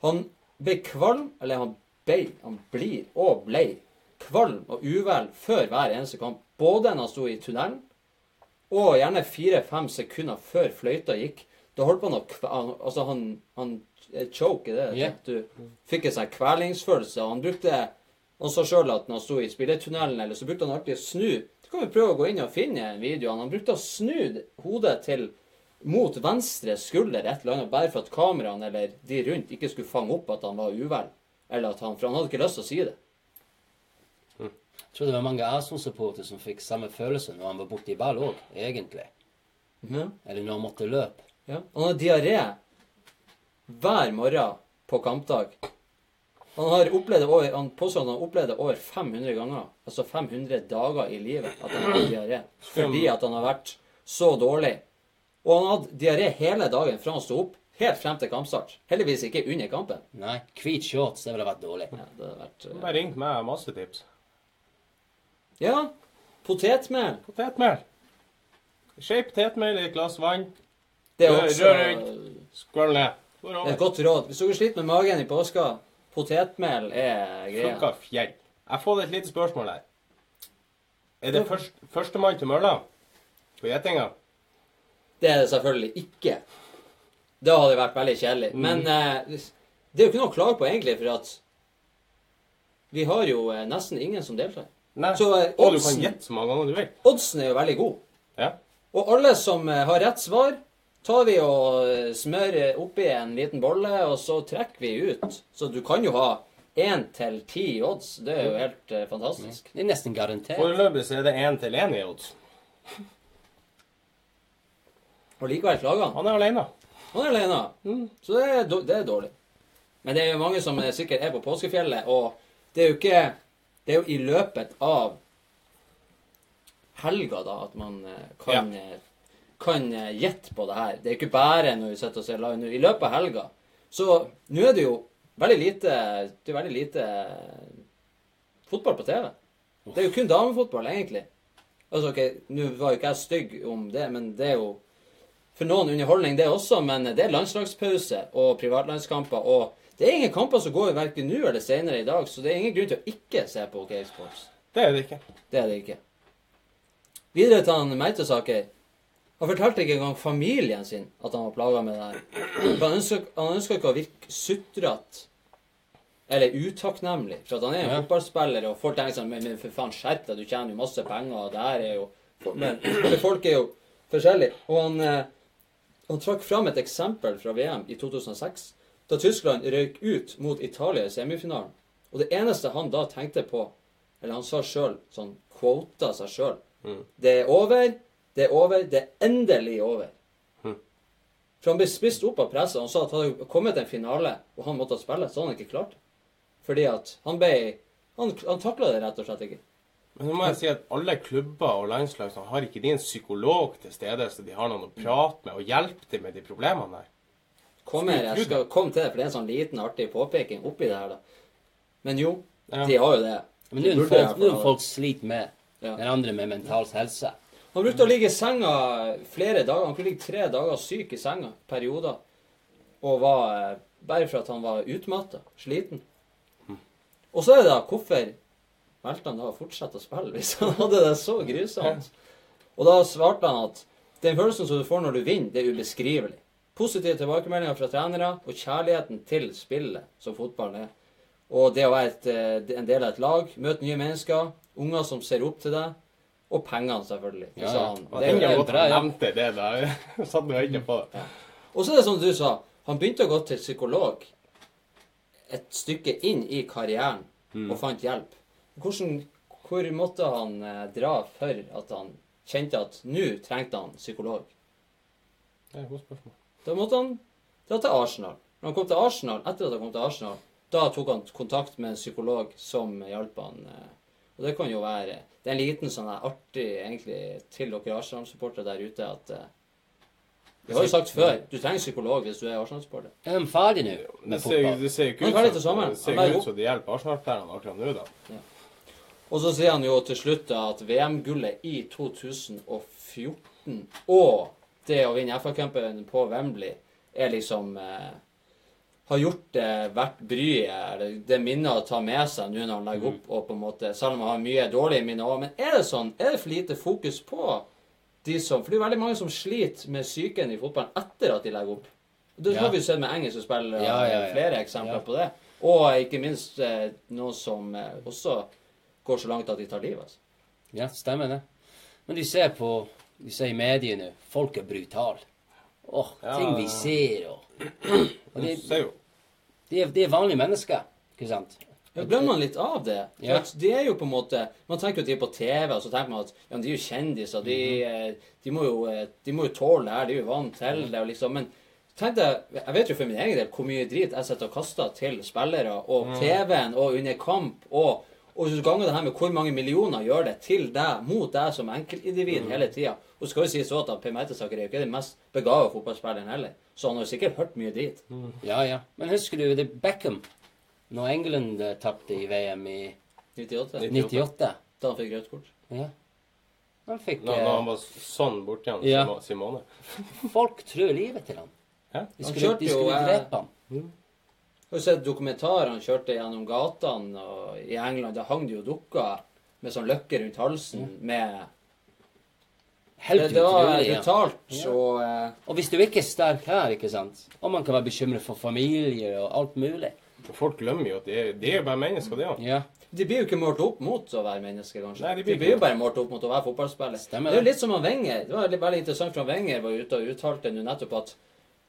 Han ble kvalm, eller han ble, han blir og ble kvalm og uvel før hver eneste kamp. Både når han sto i tunnelen, og gjerne fire-fem sekunder før fløyta gikk. Da holdt han å Altså, han, han eh, choke, det Yeah. Du fikk en sånn kvelingsfølelse. Han brukte Han sa sjøl at når han sto i spilletunnelen, eller så brukte han alltid å snu. Så kan vi prøve å gå inn og finne en video. Han brukte å snu hodet til mot venstre skulder et eller annet, bare for at kameraene eller de rundt ikke skulle fange opp at han var uvel. Eller at han, For han hadde ikke lyst til å si det. Jeg tror det var mange Arsenal-supportere som fikk samme følelse når han var borti ball òg, egentlig. Ja. Eller når han måtte løpe. Ja. Han har diaré hver morgen på kampdag. Han har opplevd over, han påstår han har opplevd det over 500 ganger. Altså 500 dager i livet at han har diaré. Fordi at han har vært så dårlig. Og han har hatt diaré hele dagen fra han sto opp, helt frem til kampstart. Heldigvis ikke under kampen. Nei, hvit shorts, det ville vært dårlig. Ja, det hadde vært... Uh... Bare ringt meg masse tips. Ja, potetmel. Potetmel. Skei potetmel i et glass vann. Det er også rør rundt. Skål ned. Et godt råd. Hvis dere sliter med magen i påska, potetmel er greia. Funka fjell. Jeg får et lite spørsmål her. Er det først, førstemann til mølla på gjetinga? Det er det selvfølgelig ikke. Det hadde vært veldig kjedelig. Mm. Men eh, det er jo ikke noe å klage på, egentlig, for at vi har jo eh, nesten ingen som deltar. Nei. Så eh, Og du kan oddsen, gjette så mange ganger du vil. oddsen er jo veldig god. Ja. Og alle som eh, har rett svar, tar vi og eh, smører oppi en liten bolle, og så trekker vi ut. Så du kan jo ha én til ti odds. Det er jo helt eh, fantastisk. Det er nesten garantert. Foreløpig så er det én til én i odds. Og likevel klager han. Han er alene. Han er alene. Så det er, då- det er dårlig. Men det er jo mange som eh, sikkert er på påskefjellet, og det er jo ikke Det er jo i løpet av helga da at man eh, kan, eh, kan eh, gjette på det her. Det er ikke bare når vi sitter og ser live nå. I løpet av helga. Så nå er det jo veldig lite Det er veldig lite eh, fotball på TV. Det er jo kun damefotball, egentlig. Altså, ok, Nå var jo ikke jeg stygg om det, men det er jo for noen underholdning, det også, men det er landslagspause og privatlandskamper. Og det er ingen kamper som går verken nå eller senere i dag, så det er ingen grunn til å ikke se på OK Sports. Det er det ikke. Det er det ikke. Videre til Meitesaker. Han fortalte ikke engang familien sin at han var plaga med det her. Han ønska ikke å virke sutrete eller utakknemlig. For at han er en Ja. fotballspiller, og folk tenker sånn Men, men for faen, skjerp deg, du tjener jo masse penger, og det her er jo Men, for folk er jo forskjellige. Og han, eh, han trakk fram et eksempel fra VM i 2006, da Tyskland røyk ut mot Italia i semifinalen. Og det eneste han da tenkte på, eller han sa sjøl, sånn quota seg sjøl Det er over, det er over, det er endelig over. For han ble spist opp av presset. Han sa at han hadde kommet en finale, og han måtte spille. Så hadde han ikke klart det. Fordi at han ble Han, han takla det rett og slett ikke. Men nå må jeg si at alle klubber og landslag som har ikke de en psykolog til stede, så de har noen å prate med og hjelpe til med de problemene der. Kom her, jeg skal komme til det, for det er en sånn liten, artig påpeking oppi det her, da. Men jo, Ja. de har jo det. Men nå er folk, er folk sliter med Ja. den andre med mental helse. Han brukte å ligge i senga flere dager. Han kunne ligge tre dager syk i senga perioder. Og var eh, bare for at han var utmatta, sliten. Og så er det da hvorfor valgte han da å fortsette å spille hvis han hadde det så grusomt? Og da svarte han at den følelsen som du får når du vinner, det er ubeskrivelig. Positive tilbakemeldinger fra trenere og kjærligheten til spillet som fotball er. Og det å være et, eh, en del av et lag, møte nye mennesker, unger som ser opp til deg, og pengene, selvfølgelig. Ja, ja. han. Det er jo godt bra, han nevnte det da. *laughs* Satt med øynene på det. Og så er det som du sa, han begynte å gå til psykolog et stykke inn i karrieren og fant hjelp. Hvordan, hvor måtte han eh, dra for at han kjente at nå trengte han psykolog? Det er et godt spørsmål. Da måtte han dra til Arsenal. Når han kom til Arsenal, etter at han kom til Arsenal, da tok han kontakt med en psykolog som hjalp han. eh, Og det kan jo være Det er en liten sånn her artig egentlig til dere Arsenal-supportere der ute at eh, Vi har jo sagt før, du trenger psykolog hvis du er Arsenal-supporter. Er de ferdige nå Det med fotball? det ser ikke er ut som det ser Han ikke ut som det hjelper Arsenal-spillerne akkurat nå, da. Og så sier han jo til slutt at VM-gullet i 2014 og det å vinne FA-cupen på Wembley er liksom eh, Har gjort det verdt bryet. Det minnet å ta med seg nå når han legger opp. og på en måte, Selv om han har mye dårlige minner òg. Men er det sånn? Er det for lite fokus på de som For det er veldig mange som sliter med psyken i fotballen etter at de legger opp. Det Ja. har vi sett med engelske spillere. Ja, ja, ja. Flere eksempler Ja. på det. Og ikke minst eh, noen som eh, også går så langt at de tar livet. Altså. Ja, stemmer det. Men de ser på de ser i mediene folk er brutale. Ja. ting vi ser og, og det, de, ser jo. de, er, de er vanlige mennesker, ikke sant? Ja, Glemmer man litt av det? For Ja. at de er jo på en måte Man tenker jo at de er på TV, og så tenker man at ja, de er jo kjendiser. De, Mhm. eh, de, må jo, eh, de må jo tåle det her. De er jo vant til det. Og liksom, men tenk deg, jeg vet jo for min egen del hvor mye drit jeg sitter og kaster til spillere og Mhm. TV-en og under kamp. og og hvis du ganger det her med hvor mange millioner gjør det til deg, mot deg som enkeltindivid mm. hele tida. Og skal jo sies også at Per Mertesaker er jo ikke den mest begava fotballspilleren heller. Så han har jo sikkert hørt mye drit. Ja, ja. Men husker du det Beckham? Når England eh, tapte i VM i 98. 98? Da han fikk rødt kort. Ja. Han fikk Når, når han eh, var sånn borti han Ja. Simone. Folk tror livet til han. Ja. De Han skulle, kjørte de skulle eh, drepe han. Har du sett dokumentar han kjørte gjennom gatene og i England? Da hang det jo dukker med sånn løkke rundt halsen med Helt Det, det var utrolig. Brutalt Ja. og uh, Og hvis du ikke er sterk her, ikke sant Og man kan være bekymret for familie og alt mulig. Folk glemmer jo at det er, de er bare mennesker, det òg. Ja. De blir jo ikke målt opp mot å være mennesker, kanskje. Nei, de de, blir blir jo bare målt opp mot å være fotballspiller. Stemmer det er jo litt som han Wenger. Det var veldig interessant, for han Wenger var ute og uttalte nå nettopp at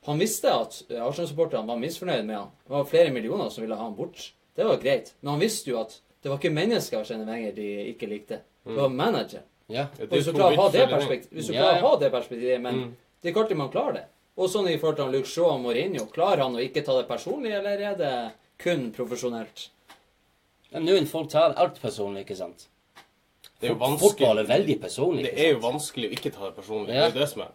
han visste at Arsenal-supporterne var misfornøyd med han. Det var flere millioner som ville ha han bort. Det var greit. Men han visste jo at det var ikke mennesker av Skjene Wenger de ikke likte. Det var manager. ja. Og hvis du klarer å ha det perspektivet, hvis du Ja, klarer ja. å ha det perspektivet, men Mm. det er ikke alltid man klarer det. Og sånn i forhold til han Luke Shaw og Mourinho, klarer han å ikke ta det personlig, eller er det kun profesjonelt? Ja, Noen folk tar alt personlig, ikke sant? Det er jo Fotball er vanskelig, veldig personlig. det er jo vanskelig å ikke ta det personlig. Ja. Det er det som er.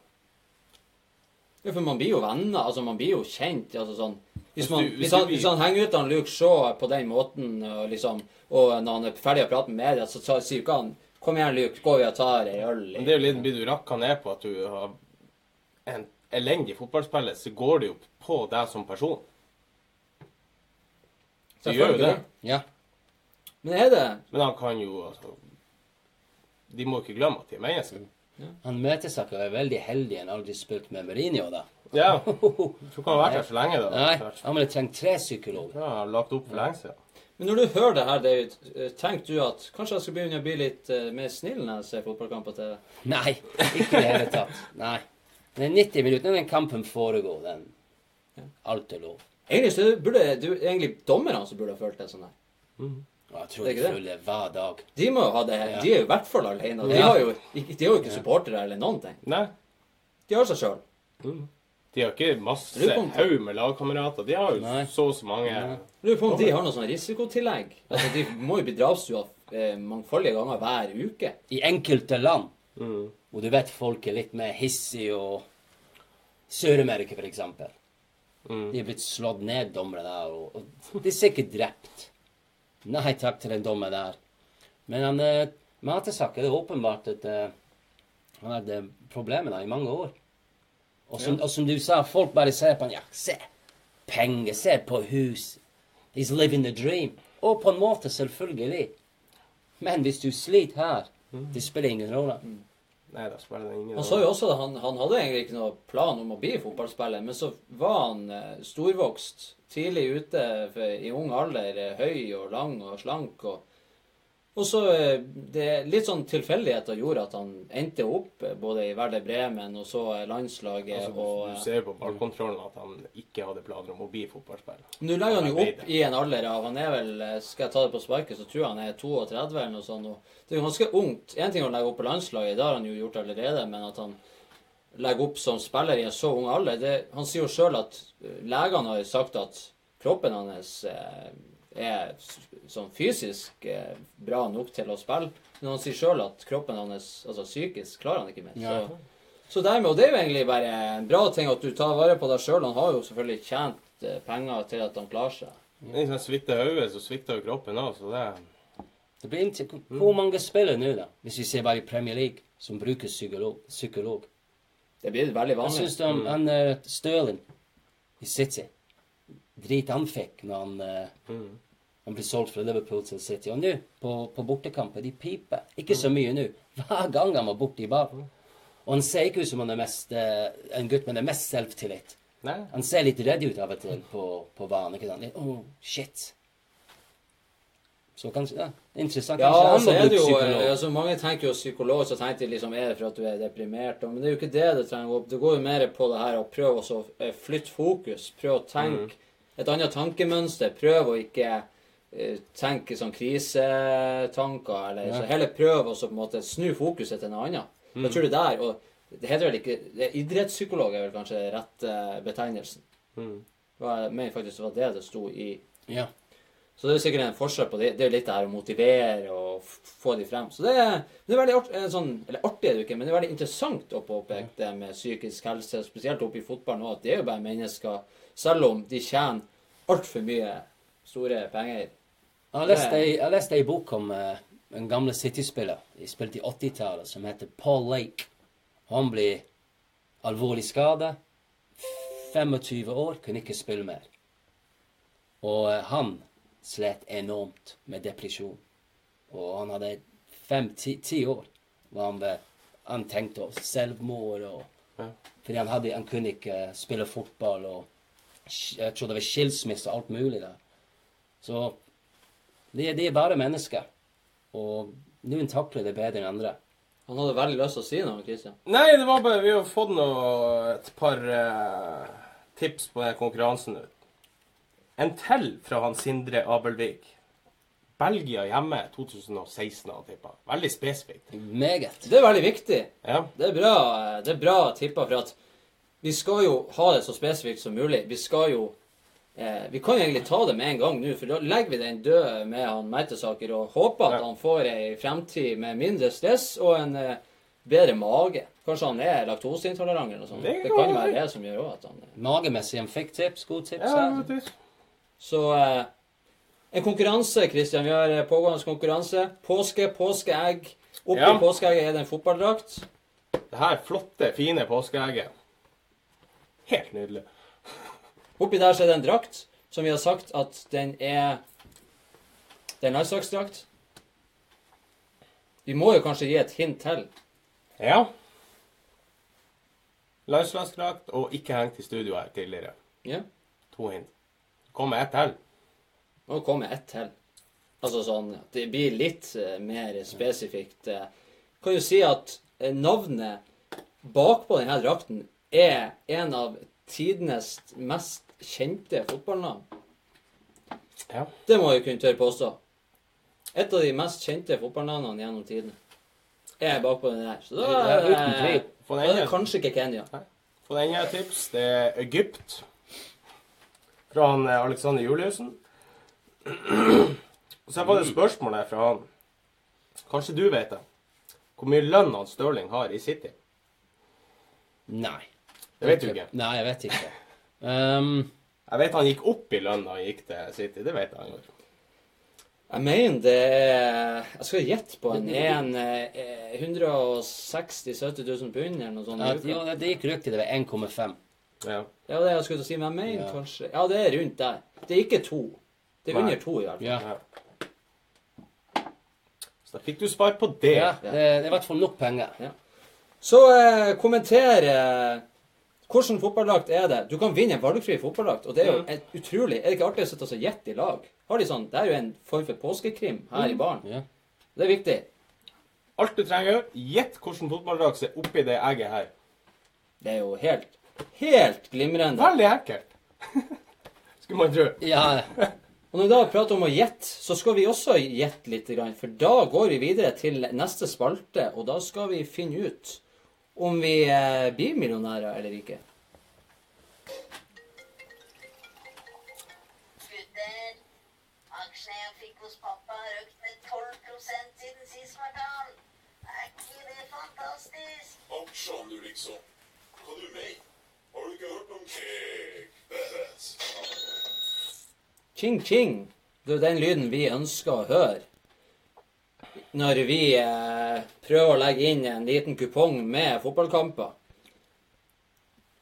Ja, for man blir jo venner, altså man blir jo kjent. altså sånn. Hvis, Hvis man, du- hvis hvis, han, hvis han henger ut han Luke Shaw på den måten, og, liksom, og når han er ferdig å prate med media, så sa- sier ikke han 'Kom igjen, Luke, går vi og tar ei øl'? Men det er jo litt blir du rakka ned på at du har en elendig fotballspiller, så går det jo på deg som person. Så gjør jo det. Ja. Men er det Men han kan jo altså De må ikke glemme at de er mennesker. Han Mertesaker er veldig heldig han aldri spilt med Mourinho, da. Ja. *laughs* Jeg tror ikke han har vært her så lenge, da. Nei, han ville trengt tre psykologer. Ja, han har lagt opp for lenge siden. Men når du hører det her, David, eh, tenker du at kanskje jeg skal begynne å bli litt eh, mer snill når jeg ser fotballkamp på TV? Nei, ikke i det hele tatt. Nei. Det er 90 minutter når den kampen foregår. Den. Alt er lov. Egentlig så burde du egentlig dommerne som burde ha følt det sånn her. Og jeg tror Det er de følger hver dag. De må jo ha det. Ja. De er jo i hvert fall alene. De Ja. har jo de har jo ikke supportere eller noen ting. Nei. De har seg sjøl. De har ikke masse haug med lagkamerater. De har jo Nei. så og så mange Lurer på om de har noe sånn risikotillegg. Altså, de må jo bli drapstrua eh, mangfoldige ganger hver uke. I enkelte land Mm. hvor du vet folk er litt mer hissige og Sør-Amerika, eksempel. Mm. De er blitt slått ned, dommere der, og, og de er sikkert drept. Nei takk til den dommer der. Men han eh, Matesak er det åpenbart at eh, han hadde problemer i mange år. Og som, og som du sa, folk bare ser på han, ja, se, penger, se på hus. He's living the dream. Og på en måte, selvfølgelig. Men hvis du sliter her, det spiller ingen rolle. Nei, da spiller det ingen Han sa jo også at han, han hadde egentlig ikke noe plan om å bli fotballspiller, men så var han eh, storvokst, tidlig ute for, i ung alder, eh, høy og lang og slank. Og, og så eh, det Litt sånn tilfeldigheter gjorde at han endte opp eh, både i Werder Bremen og så eh, landslaget. Altså, og, du ser på ballkontrollen at han ikke hadde planer om å bli fotballspiller. Nå legger han jo opp i en alder av Han er vel, skal jeg ta det på sparket, så tror jeg han er 32 eller noe sånt. Og det er jo ganske ungt. Én ting å legge opp på landslaget, det har han jo gjort allerede, men at han legger opp som spiller i en så ung alder det, Han sier jo sjøl at legene har sagt at kroppen hans er sånn fysisk eh, bra nok til å spille. Men han sier sjøl at kroppen hans, altså psykisk, klarer han ikke mer. Ja. Så, så dermed, og det er jo egentlig bare en bra ting at du tar vare på deg sjøl. Han har jo selvfølgelig tjent eh, penger til at han klarer seg. Hvis han svikter hodet, så svikter jo kroppen òg, så det Det blir inntil, hvor mange spiller nå, da, hvis vi ser bare i Premier League, som bruker psykolog? psykolog? Det blir veldig Hva vanlig. syns du om han uh, Stirling i City? Drit han fikk når han, mm. han ble solgt fra Liverpool til City. Og nå, på, på bortekamper, de piper. Ikke så mye nå. Hver gang han var borte i ballen. Og han ser ikke ut som han er mest, eh, en gutt med det mest selvtillit. Nei. Han ser litt redd ut av og til på, på banen. ikke sant? Oh, shit. Så kanskje, ja, er interessant. Ja, Kanskje han altså, er det jo, altså Mange tenker jo psykolog, så tenker de liksom er det for at du er deprimert? Men det er jo ikke det det trenger å gå. Det går jo mer på det her å prøve å eh, flytte fokus. Prøve å tenke et annet tankemønster. Prøv å ikke eh, tenke sånn krisetanker. Eller, Ja. så heller prøv å så på en måte snu fokuset til noe annet. Jeg tror det der, og det heter vel ikke det Idrettspsykolog er vel kanskje rette betegnelsen. Mm. Jeg mener faktisk det var det det sto i Ja. så det er sikkert en forskjell på det. Det er jo litt det her å motivere og få de frem. Så det er, det er veldig art, eh, sånn, eller artig er det ikke, men det er veldig interessant å påpeke det med psykisk helse, spesielt oppe i fotball nå, at det er jo bare mennesker, selv om de tjener altfor mye store penger. Jeg har lest ei, jeg har lest ei bok om uh, en gamle City-spiller. De spilte i 80-tallet, som heter Paul Lake. Han ble alvorlig skada. 25 år, kunne ikke spille mer. Og uh, han slet enormt med depresjon. Og han hadde fem-ti ti år hvor han, han tenkte selvmord. Og, Ja. Fordi han, hadde, han kunne ikke spille fotball. og Jeg tror det var skilsmisse og alt mulig der. Så de, de er bare mennesker. Og noen takler det bedre enn andre. Han hadde veldig lyst til å si noe, Christian. Nei, det var bare Vi har fått noe, et par eh, tips på den konkurransen. En til fra han Sindre Abelvik. Belgia hjemme 2016, han tippa. Veldig spesifikt. Meget. Det er veldig viktig. Ja. Det er bra, det er bra tippa, for at vi skal jo ha det så spesifikt som mulig. Vi skal jo eh, Vi kan jo egentlig ta det med en gang nå, for da legger vi den død med han Mertesaker og håper at Ja. han får ei fremtid med mindre stress og en eh, bedre mage. Kanskje han er laktoseintolerant eller noe sånt. Det Det kan jo være. det som gjør at han er Magemessig han fikk tips. god tips. ja her. Så eh, en konkurranse, Christian. Vi har eh, pågående konkurranse. Påske, påskeegg. Oppi Ja. påskeegget er det en fotballdrakt. Det her flotte, fine påskeegget. Helt nydelig. Oppi der så er det en drakt, som vi har sagt at den er Det er en landslagsdrakt. Vi må jo kanskje gi et hint til. Ja. Landslagsdrakt og ikke hengt i studio her tidligere. Ja. To hint. Kom med ett til. Nå kommer ett til. Altså sånn det blir litt eh, mer spesifikt. eh. Kan jo si at eh, navnet bakpå denne drakten er en av tidenes mest kjente fotballnavn. Ja. Det må jeg kunne tørre påstå. Et av de mest kjente fotballnavnene gjennom tidene er bakpå den her. Så da er, det, er det ene. kanskje ikke Kenya. For den ene tips. Det er Egypt. Fra han eh, Alexander Juliussen. *clears throat* Og så var det spørsmålet fra han. Kanskje du vet det. Hvor mye lønn han Stirling har i City? Nei. Det vet du ikke. Nei, jeg vet ikke. Um, Jeg vet han gikk opp i lønn da han gikk til City. Det vet jeg han gjorde. Jeg mener det er Jeg skal gjette på en, en eh, 160 000-70 000 pund eller noe sånt. ja, i jo, det gikk rykte det var 1,5. Ja. Ja, det er det jeg skulle til å si, men jeg mener Ja. kanskje Ja, det er rundt der. Det er ikke to. Det er Nei. under to, i hvert fall. Ja. ja. Så da fikk du svar på det. ja det, det er i hvert fall nok penger. Så eh, kommenter eh, Hvordan fotballdrakt er det? Du kan vinne en valgfri fotballdrakt, og det er jo et utrolig Er det ikke artig å sitte og gjette i lag? Har de sånn, Det er jo en form for påskekrim her i baren. Ja. Det er viktig. Alt du trenger gjett hvilken fotballdrakt som er oppi det egget her. Det er jo helt, helt glimrende. Veldig ekkelt. *laughs* Skulle man tro. ja. Og når vi da prater om å gjette, så skal vi også gjette litt. For da går vi videre til neste spalte, og da skal vi finne ut om vi eh, blir millionærer eller ikke. Gutter, aksjene jeg fikk hos pappa har økt med 12 siden sist kvartal. Er ikke det fantastisk? Aksjan, du liksom. Hva du mener? Har du ikke hørt om Kegbet? Ching ching. Det er den lyden vi ønsker å høre. Når vi eh, prøver å legge inn en liten kupong med fotballkamper.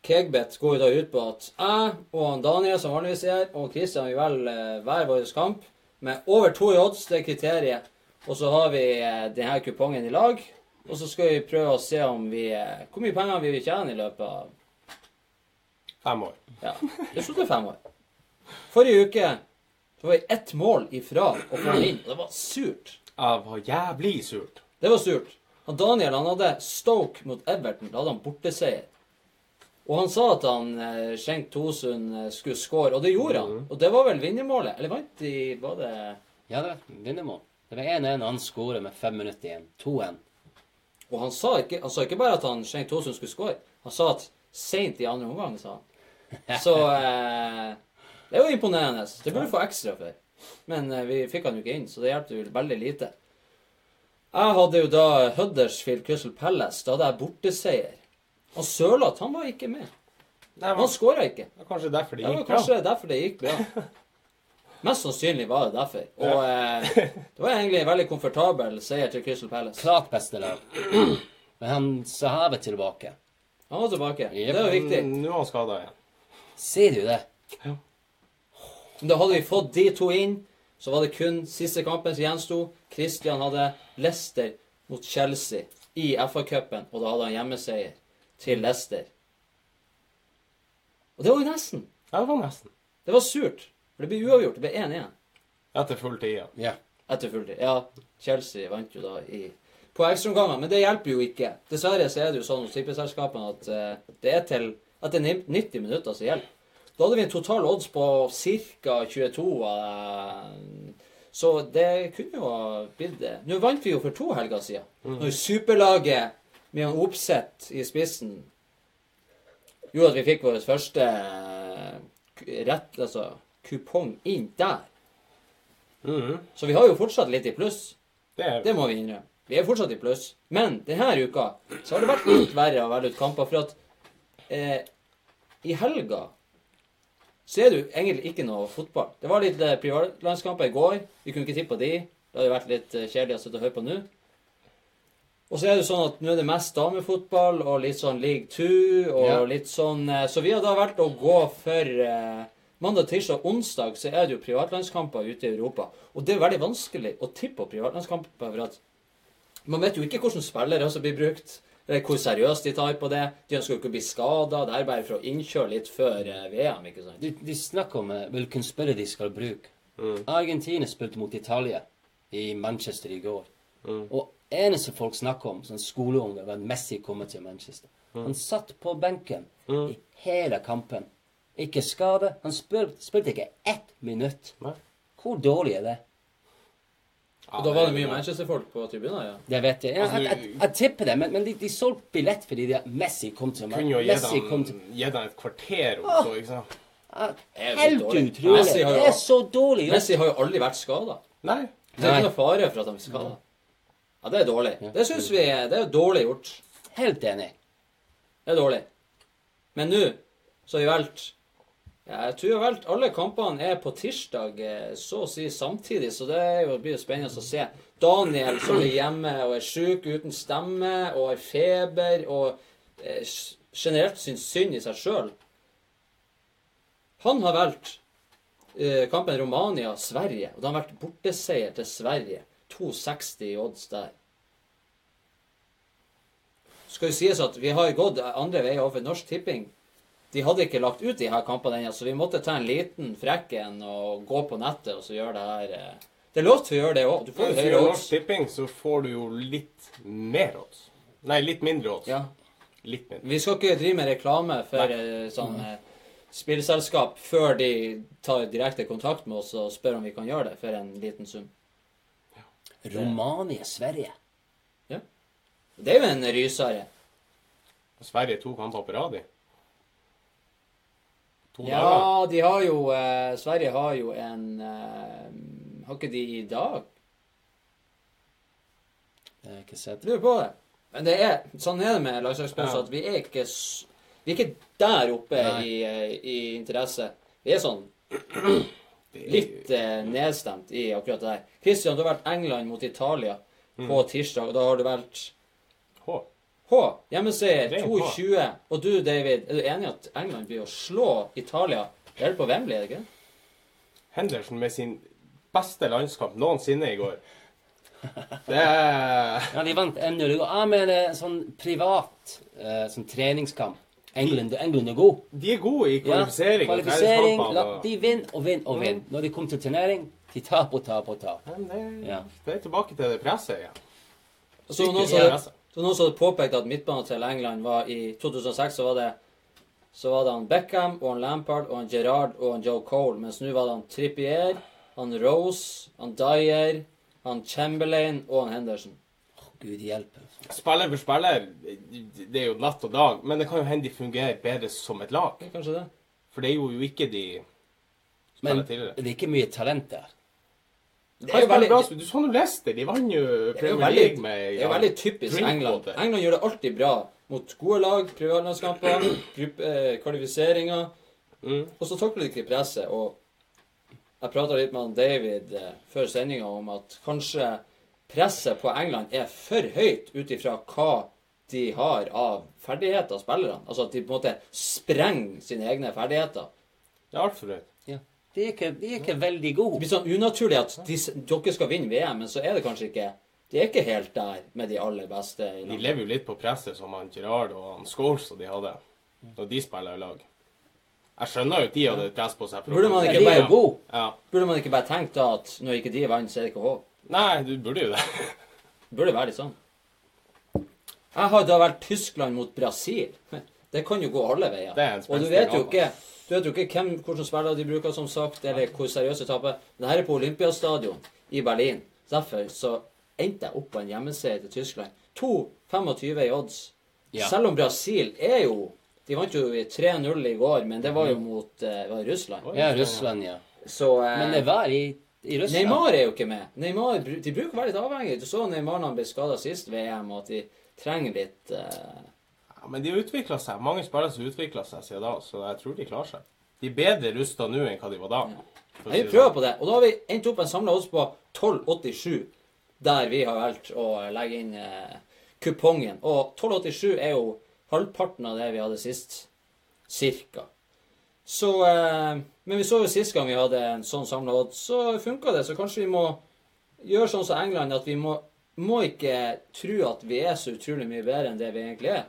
Kegbet går da ut på at jeg og Daniel, som vanligvis er her, og Kristian vil velge eh, hver vår kamp med over to i odds, det er kriteriet. Og så har vi eh, denne kupongen i lag. Og så skal vi prøve å se om vi, eh, hvor mye penger vi vil tjene i løpet av Fem år. ja, det sto til fem år. Forrige uke så var vi ett mål ifra å få den inn. Og det var surt. Det var jævlig surt. Det var surt. Han Daniel han hadde Stoke mot Everton. Da hadde han borteseier. Og han sa at han eh, Schenk Tosund eh, skulle score, og det gjorde han. Og det var vel vinnermålet. Eller vant de Var det Ja, det var vinnermål. Det var 1-1, og han skårer med fem minutter igjen. 2-1. Og han sa ikke, han sa ikke bare at han Schenk Tosund skulle score. Han sa at seint i andre omgang, sa han. *laughs* Så eh, det er jo imponerende. Det burde du få ekstra for. Men eh, vi fikk han jo ikke inn, så det hjelper jo veldig lite. Jeg hadde jo da Huddersfield Crystal Palace. Da hadde jeg borteseier. Og Sørloth, han var ikke med. Det Han var, skåra ikke. det var kanskje derfor det Det var kanskje bra. derfor det gikk bra. *laughs* Mest sannsynlig var det derfor. Og eh, det var egentlig en veldig komfortabel seier til Crystal Palace. Klart beste lag. *clears throat* Men han Sahave tilbake. Han var tilbake. Yep. Det var viktig. Mm, Nå er han skada igjen. Ser du det? Men da hadde vi fått de to inn, så var det kun siste kampen som gjensto. Christian hadde Leicester mot Chelsea i FA-cupen, og da hadde han hjemmeseier til Leicester. Og det var jo nesten. Ja, det var nesten. Det var surt. For det ble uavgjort. Det ble 1-1 Etter full tid, ja. Yeah. etter fulltid. Ja, Chelsea vant jo da i, på ekstraomganger, men det hjelper jo ikke. Dessverre så er det jo sånn hos tippeselskapene at eh, det er til etter ni- 90 minutter som gjelder. Da hadde vi en total odds på ca. 22. eh, så det kunne jo ha blitt det. Nå vant vi jo for to helger siden. Når superlaget med en Opseth i spissen gjorde at vi fikk vår første eh, rett, altså, kupong inn der. Mm. Så vi har jo fortsatt litt i pluss. Det Det må vi innrømme. Vi er fortsatt i pluss. Men denne uka så har det vært litt verre å velge ut kamper, for at eh, i helga så er det jo egentlig ikke noe fotball. Det var litt eh, privatlandskamper i går. Vi kunne ikke tippe på de. Det hadde vært litt eh, kjedelig å sitte og høre på nå. Og så er det sånn at nå er det mest damefotball og litt sånn league two og Ja. litt sånn eh, Så vi har da valgt å gå for eh, Mandag, tirsdag og onsdag så er det jo privatlandskamper ute i Europa. Og det er veldig vanskelig å tippe på privatlandskamper, for at man vet jo ikke hvordan spillere som blir brukt, hvor seriøst de tar på det. De ønsker jo ikke å bli skada. Det er bare for å innkjøre litt før eh, VM, ikke sant. De, de snakker om eh, hvilken spiller de skal bruke. Argentina spilte mot Italia i Manchester i går. Og eneste folk snakker om, sånn skoleunger, var at Messi kommer til Manchester. Han satt på benken i hele kampen. Ikke skade. Han spil, spilte ikke ett minutt. Hvor dårlig er det? Og da var det mye Manchester-folk på tribunen, ja. Det vet jeg. Jeg, Altså, jeg, jeg, jeg tipper det, men, men de, de solgte billett fordi de, Messi kom til meg. Kunne jo gitt han et kvarter om så, ikke sant? Helt utrolig. Messi jo- Det er så dårlig gjort. Messi har jo aldri vært skada. Det er ikke noe fare for at han blir skada. Ja, det er dårlig. Det syns vi er, det er dårlig gjort. Helt enig. Det er dårlig. Men nå så har vi valgt Jeg tror vel alle kampene er på tirsdag eh, så å si samtidig, så det blir jo spennende å se. Daniel som er hjemme og er sjuk uten stemme og har feber og eh, generelt syns synd i seg sjøl. Han har valgt eh, kampen Romania-Sverige, og det har vært borteseier til Sverige. 2,60 i odds der. Skal jo sies at vi har gått andre veier overfor Norsk Tipping. De hadde ikke lagt ut de her kampene ennå, så vi måtte ta en liten frekk en og gå på nettet og så gjøre det her eh. Det er lov til å gjøre det òg. Du får jo Hvis du høyere odds. Norsk Tipping, så får du jo litt mer odds. Nei, litt mindre odds. Ja. Litt mindre. Vi skal ikke drive med reklame for Nei. sånn eh, spillselskap før de tar direkte kontakt med oss og spør om vi kan gjøre det for en liten sum. Romania, Sverige. Det er jo en rysere. Sverige to kamper på rad i. To dager. Ja, de har jo eh, Sverige har jo en eh, Har ikke de i dag? Jeg har ikke sett. Lurer på det. Men det er, sånn er det med landslagssponsor Ja. at vi er ikke Vi er ikke der oppe i, eh, i interesse. Vi er sånn *clears throat* litt eh, nedstemt i akkurat det der. Christian, du har vært England mot Italia Mm. på tirsdag. og Da har du valgt H. H. Hjemmeseier Ren H. 2-20. Og du, David, er du enig i at England blir å slå Italia? Det er det på Wembley, er det ikke? Henderson med sin beste landskamp noensinne i går. Det er *laughs* Ja, de vant 1-0. jeg mener, sånn privat eh, sånn treningskamp. England, England er god. De er gode i Ja, kvalifisering. og kvalifisering. La, de vinner og vinner og vinner. Når de kommer til turnering, de taper og taper og taper. Ja. det er tilbake til det presset igjen. Så noen som. Så noen som hadde påpekt at midtbanen til England var i 2006, så var det så var det han Beckham og han Lampard og han Gerrard og han Joe Cole. Mens nå var det han Trippier, han Rose, han Dyer, han Chamberlain og han Henderson. Å, Gud hjelpe. Spiller for spiller, det er jo natt og dag. Men det kan jo hende de fungerer bedre som et lag. Ja, Kanskje det? For det er jo ikke de Men spiller tidligere. det er ikke mye talent der. Det er jo veldig, bra, du så nå Leicester, de vant jo det er Premier League med det er jo veldig typisk England. England gjør det alltid bra mot gode lag, privatlandskamper, eh, kvalifiseringer. Mm. Og så takler de ikke presset. Og jeg prata litt med han David eh, før sendinga om at kanskje presset på England er for høyt ut ifra hva de har av ferdigheter, spillerne. Altså at de på en måte sprenger sine egne ferdigheter. Det er altfor høyt. De, er ikke, de er ikke veldig Det blir sånn unaturlig at de, dere skal vinne VM, men så er det kanskje ikke De er ikke helt der med de aller beste De lever jo litt på presset som han Gerrard og han Scholes og de hadde når de spiller i lag. Jeg skjønner jo at de hadde et press på seg. Burde man ikke bare- jo gode. Ja. Burde man ikke bare tenkt da at når ikke de vant, så er det ikke håp? Nei, du burde jo det. *laughs* Burde være litt sånn. Jeg har da vært Tyskland mot Brasil. Det kan jo gå alle veier. Det er en Og du vet jo ikke du vet jo ikke hvem, hvilke spillere de bruker, som sagt, eller hvor seriøse de taper. Men det her er på Olympiastadion i Berlin. Derfor så endte jeg opp på en hjemmeseier til Tyskland. 2,25 i odds. Ja. Selv om Brasil er jo De vant jo i 3-0 i går, men det var jo mot uh, var Russland. Ja, Russland, ja. Så uh, Men det var i, i Russland. Neymar er jo ikke med. Neymar, de bruker å være litt avhengig. Du så Neymar når han ble skada sist VM, og at de trenger litt Ja, men de har utvikla seg. Mange spillere som har utvikla seg siden da, så jeg tror de klarer seg. De er bedre rusta nå enn hva de var da. Ja, det prøver sånn. på det. Og da har vi endt opp en samla odds på 12,87, der vi har valgt å legge inn eh, kupongen. Og 12,87 er jo halvparten av det vi hadde sist. Cirka. Så eh, Men vi så jo sist gang vi hadde en sånn samla odds, så funka det. Så kanskje vi må gjøre sånn som England, at vi må, må ikke tro at vi er så utrolig mye bedre enn det vi egentlig er.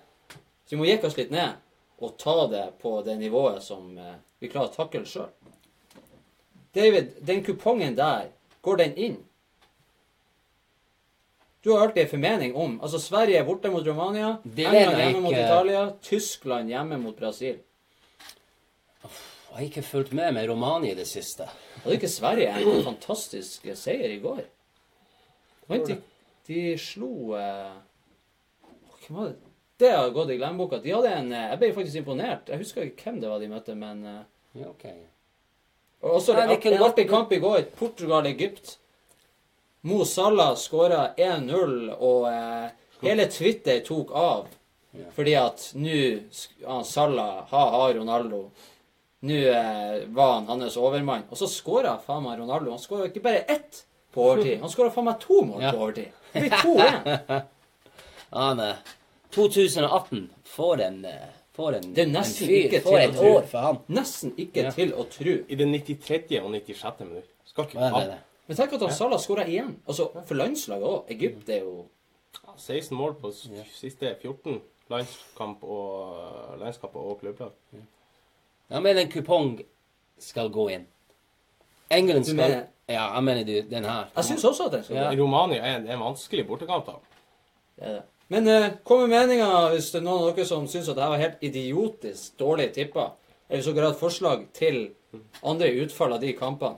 Så vi må jekke oss litt ned og ta det på det nivået som eh, vi klarer å takle sjøl. David, den kupongen der, går den inn? Du har alltid en formening om Altså, Sverige er borte mot Romania. England hjemme mot. Italia. Tyskland hjemme mot Brasil. Jeg har ikke fulgt med med Romania i det siste. Hadde ikke Sverige en fantastisk seier i går? De, de slo eh, Hvem var det? Det har gått i glemmeboka. De hadde en eh, Jeg ble faktisk imponert. Jeg husker ikke hvem det var de møtte, men eh, Ja, ok. Og også det er en artig kamp i går. Portugal-Egypt. Mo Salah skåra 1-0, og eh, hele Twitter tok av. Ja. Fordi at nå Salah ha-ha Ronaldo. Nå eh, var han hans overmann. Og så skåra faen meg Ronaldo. Han skåra ikke bare ett på overtid. Han skåra faen meg to mål Ja. på overtid. Det blir 2-1. Han eh, 2018 får en for en, Det er nesten en fyr, ikke til et år for han. Nesten ikke Ja. til å tro. I det 93. og 96. minutt. Skal ikke det? Men tenk at han Salah skåra igjen. Altså, for landslaget òg. Egypt er jo 16 mål på siste 14 landskamp og, landskamper og klubblag. Jeg mener en kupong skal gå inn. England skal mener- Ja, jeg mener du, den her. Jeg syns også at den skal gå Ja. Romania er en, en vanskelig bortekamp. da. Det er det. Men eh, kom med meninger hvis det er noen av dere som syns at dette var helt idiotisk dårlig tippa. Eller så dere har forslag til andre utfall av de kampene.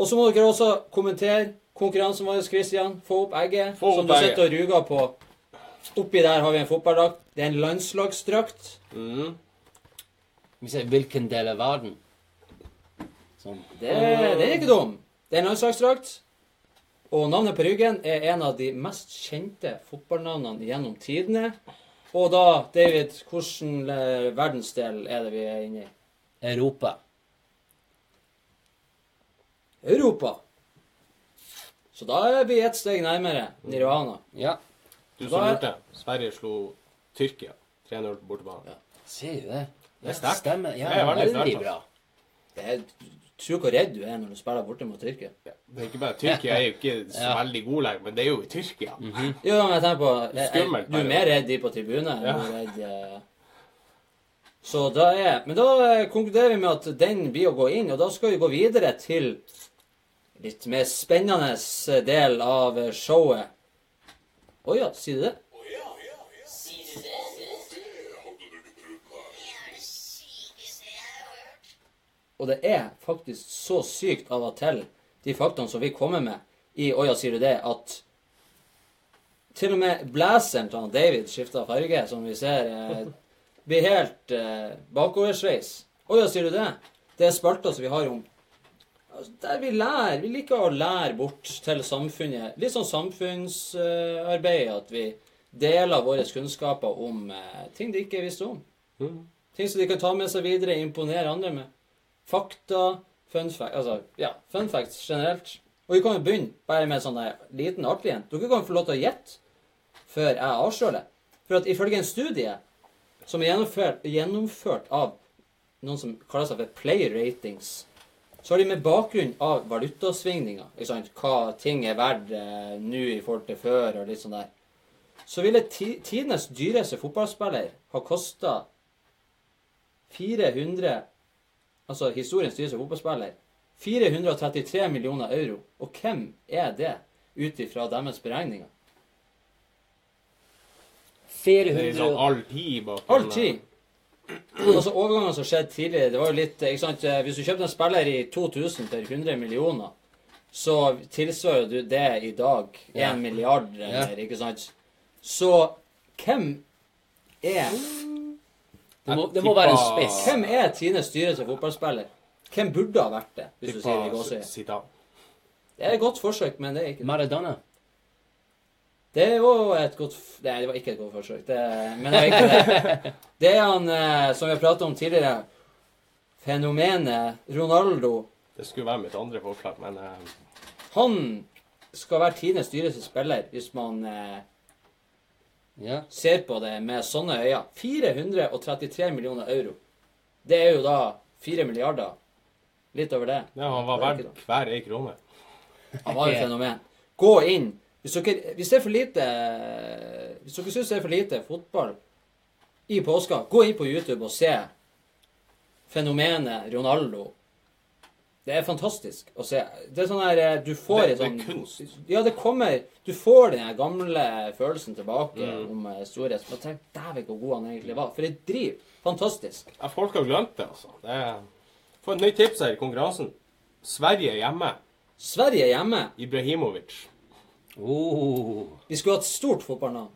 Og så må dere også kommentere konkurransen vår, Christian. Få opp egget Få som du egget. sitter og ruger på. Oppi der har vi en fotballdrakt. Det er en landslagsdrakt. Mm. Vi ser hvilken del av verden. Sånn. Det, det er ikke dum. Det er en landslagsdrakt. Og navnet på ryggen er en av de mest kjente fotballnavnene gjennom tidene. Og da, David, hvilken eh, verdensdel er det vi er inne i? Europa. Europa. Så da er vi ett steg nærmere Nirvana. Ja, Du som er- lurte. Sverige slo Tyrkia 3-0 på bortebane. ser du det? Det er sterkt. Stemmer. Ja, Det er veldig veldig bra. Det er, tror hvor redd du er når du spiller borte mot Tyrkia. Ja, Det er ikke bare Tyrkia er jo ikke *laughs* så Ja. veldig god lenger, men det er jo i Tyrkia. Jo, men jeg tenker på jeg, Skummelt, Du er mer redd de på tribunen. Ja. enn redd, eh. Så da er Men da eh, konkluderer vi med at den blir å gå inn, og da skal vi gå videre til litt mer spennende eh, del av eh, showet. Å ja, sier du? Det Og det er faktisk så sykt av og til, de faktaene som vi kommer med i Oja sier du det, at til og med blazeren til han David skifta farge, som vi ser, eh, blir helt eh, bakoversveis. Oja sier du det? Det er spalter som vi har om altså, Der vi lærer. Vi liker å lære bort til samfunnet. Litt sånn samfunnsarbeid, at vi deler våre kunnskaper om eh, ting de ikke visste om. Mm. Ting som de kan ta med seg videre, imponere andre med. Fakta, fun fact, altså, ja, fun facts generelt. Og vi kan jo begynne bare med sånn liten artig en. Dere kan få lov til å gjette før jeg avslører. For at ifølge en studie som er gjennomført, gjennomført av noen som kaller seg for Play Ratings, så har de med bakgrunn av valutasvingninger, ikke sant, hva ting er verdt eh, nå i forhold til før, og litt sånn der, så ville ti, tidenes dyreste fotballspiller ha kosta 400 Altså historiens dyreste fotballspiller. 433 millioner euro. Og hvem er det, ut ifra deres beregninger? Er 400 sånn all tid bak All tid. Altså Overgangene som skjedde tidligere, det var jo litt ikke sant, eh, Hvis du kjøpte en spiller i 2000 for 100 millioner, så tilsvarer du det i dag 1 Ja. milliard, eller, ikke sant? Så hvem er Det må, det må være en spiss. Hvem er Tines styrelse fotballspiller? Hvem burde ha vært det, hvis du sier det i gåsøye? Det er et godt forsøk, men det er ikke det. Maradona. Det var et godt f- Nei, det var ikke et godt forsøk. Det, men det var ikke det. Det er han, eh, som vi har pratet om tidligere, fenomenet Ronaldo. Det skulle være mitt andre forslag, men eh, Han skal være Tines dyreste spiller hvis man eh, Ja. ser på det med sånne øyne. 433 millioner euro. Det er jo da 4 milliarder. Litt over det. ja, han var er verdt hver ei krone. Han var et fenomen. Gå inn. Hvis, dere, hvis det er for lite Hvis dere syns det er for lite fotball i påska, gå inn på YouTube og se fenomenet Ronaldo Det er fantastisk å se. Det er sånn her eh, Du får Det- et det er sånn kunst. Ja, det kommer Du får den gamle følelsen tilbake Mm. om eh, storhet. Men tenk dæven hvor god han egentlig var. For et driv. Fantastisk. Ja, folk har glemt det, altså. Det er... Få et nytt tips her i konkurransen. Sverige hjemme. Sverige hjemme. Ibrahimovic. Oh. Vi skulle hatt stort fotballnavn.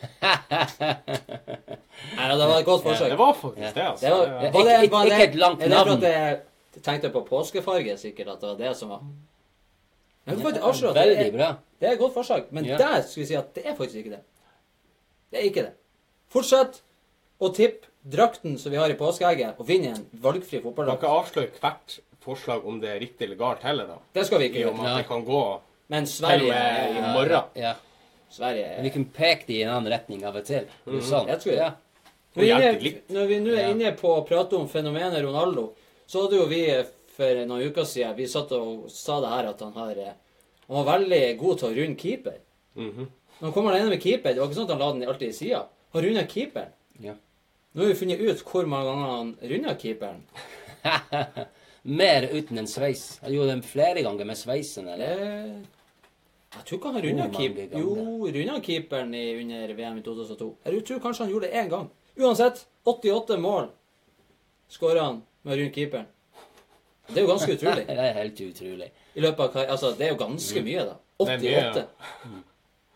*laughs* Nei, det var et godt forsøk. Det var faktisk det, altså. Det var, Det- Ja, var ikke- ikke et langt er det navn. Tenkte på påskefarge, sikkert, at det var det som var det avsløre Veldig er, bra. det er et godt forslag, men Ja. der skal vi si at det er faktisk ikke det. Det er ikke det. Fortsett å tippe drakten som vi har i påskeegget, og vinne en valgfri fotballdrakt. kan ikke avsløre hvert forslag om det er riktig eller galt heller, da. Det skal vi ikke I og gjøre. med at det kan gå Men til og med i er- morgen. Ja. Sverige Men vi kan peke det i en annen retning av og til. Mm det Sånn. Jeg tror det. Ja. Når vi, er hjelper inne, litt. når vi nå er Ja. inne på å prate om fenomenet Ronaldo, så hadde jo vi for noen uker siden Vi satt og sa det her at han har eh, Han var veldig god til å runde keeper. Mhm. Når han kom alene med keeper, det var ikke sånn at han la den alltid i sida. Han runda keeperen. Ja. Nå har vi funnet ut hvor mange ganger han runda keeperen. *laughs* Mer uten en sveis. Han gjorde den flere ganger med sveisen, eller? Jeg tror ikke han runda mange Jo, runda keeperen i, under VM i 2002. Jeg tror kanskje han gjorde det én gang. Uansett, 88 mål skåra han med rundt keeperen. Det er jo ganske utrolig. *laughs* Det er helt utrolig. I løpet av Altså, det er jo ganske mye, da. Det er mye, 88.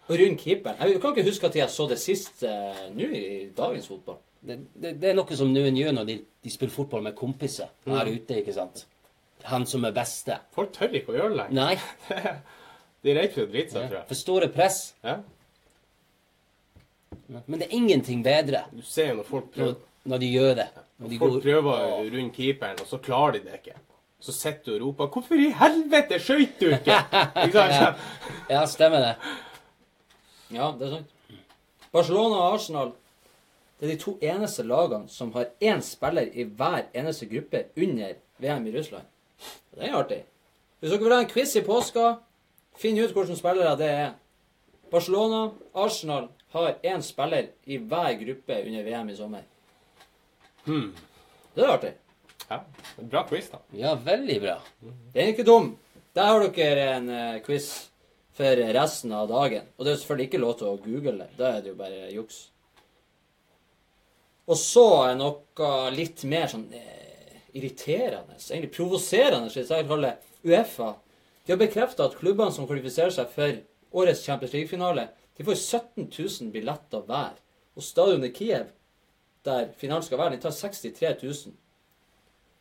Og rundt keeperen. Jeg kan ikke huske at jeg så det sist uh, nå i dagens fotball. Det, det, det er noe som noen gjør når de, de spiller fotball med kompiser her Mm. ute, ikke sant? Han som er beste. Folk tør ikke å gjøre det lenger. Nei. *laughs* De er redd for å drite seg, tror Ja. jeg. For store press. Ja. Men det er ingenting bedre Du ser jo når folk prøver, når de gjør det. Når folk prøver rundt keeperen, og så klarer de det ikke. Så sitter du og roper 'Hvorfor i helvete skøyt du ikke?' *laughs* Ja, stemmer det. Ja, det er sant. Barcelona og Arsenal det er de to eneste lagene som har én spiller i hver eneste gruppe under VM i Russland. Det er artig. Hvis dere vil ha en quiz i påska, finn ut hvilke spillere det er. Barcelona, Arsenal har én spiller i hver gruppe under VM i sommer. Hmm. Det er artig. Ja. Bra quiz, da. Ja, veldig bra. Den er ikke dum. Der har dere en eh, quiz for resten av dagen. Og det er selvfølgelig ikke lov til å google det. Da er det jo bare juks. Og så er noe litt mer sånn eh, irriterende, egentlig provoserende, hvis jeg kalle det Uefa. De har bekrefta at klubbene som kvalifiserer seg for årets Champions League-finale, de får 17 000 billetter hver. Og stadionet Kiev, der finalen skal være, den tar 63 000.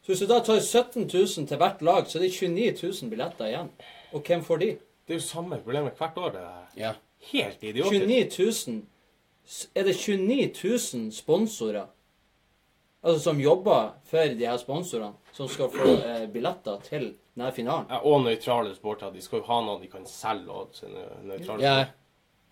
Så hvis du da tar 17 000 til hvert lag, så er det 29 000 billetter igjen. Og hvem får de? Det er jo samme problemet hvert år. det der. Ja. Helt idiotisk. 29 000 Er det 29 000 sponsorer altså som jobber for de her sponsorene, som skal få eh, billetter til denne finalen? Ja, og nøytrale sporter. De skal jo ha noe de kan selge. Og sine nøytrale Ja,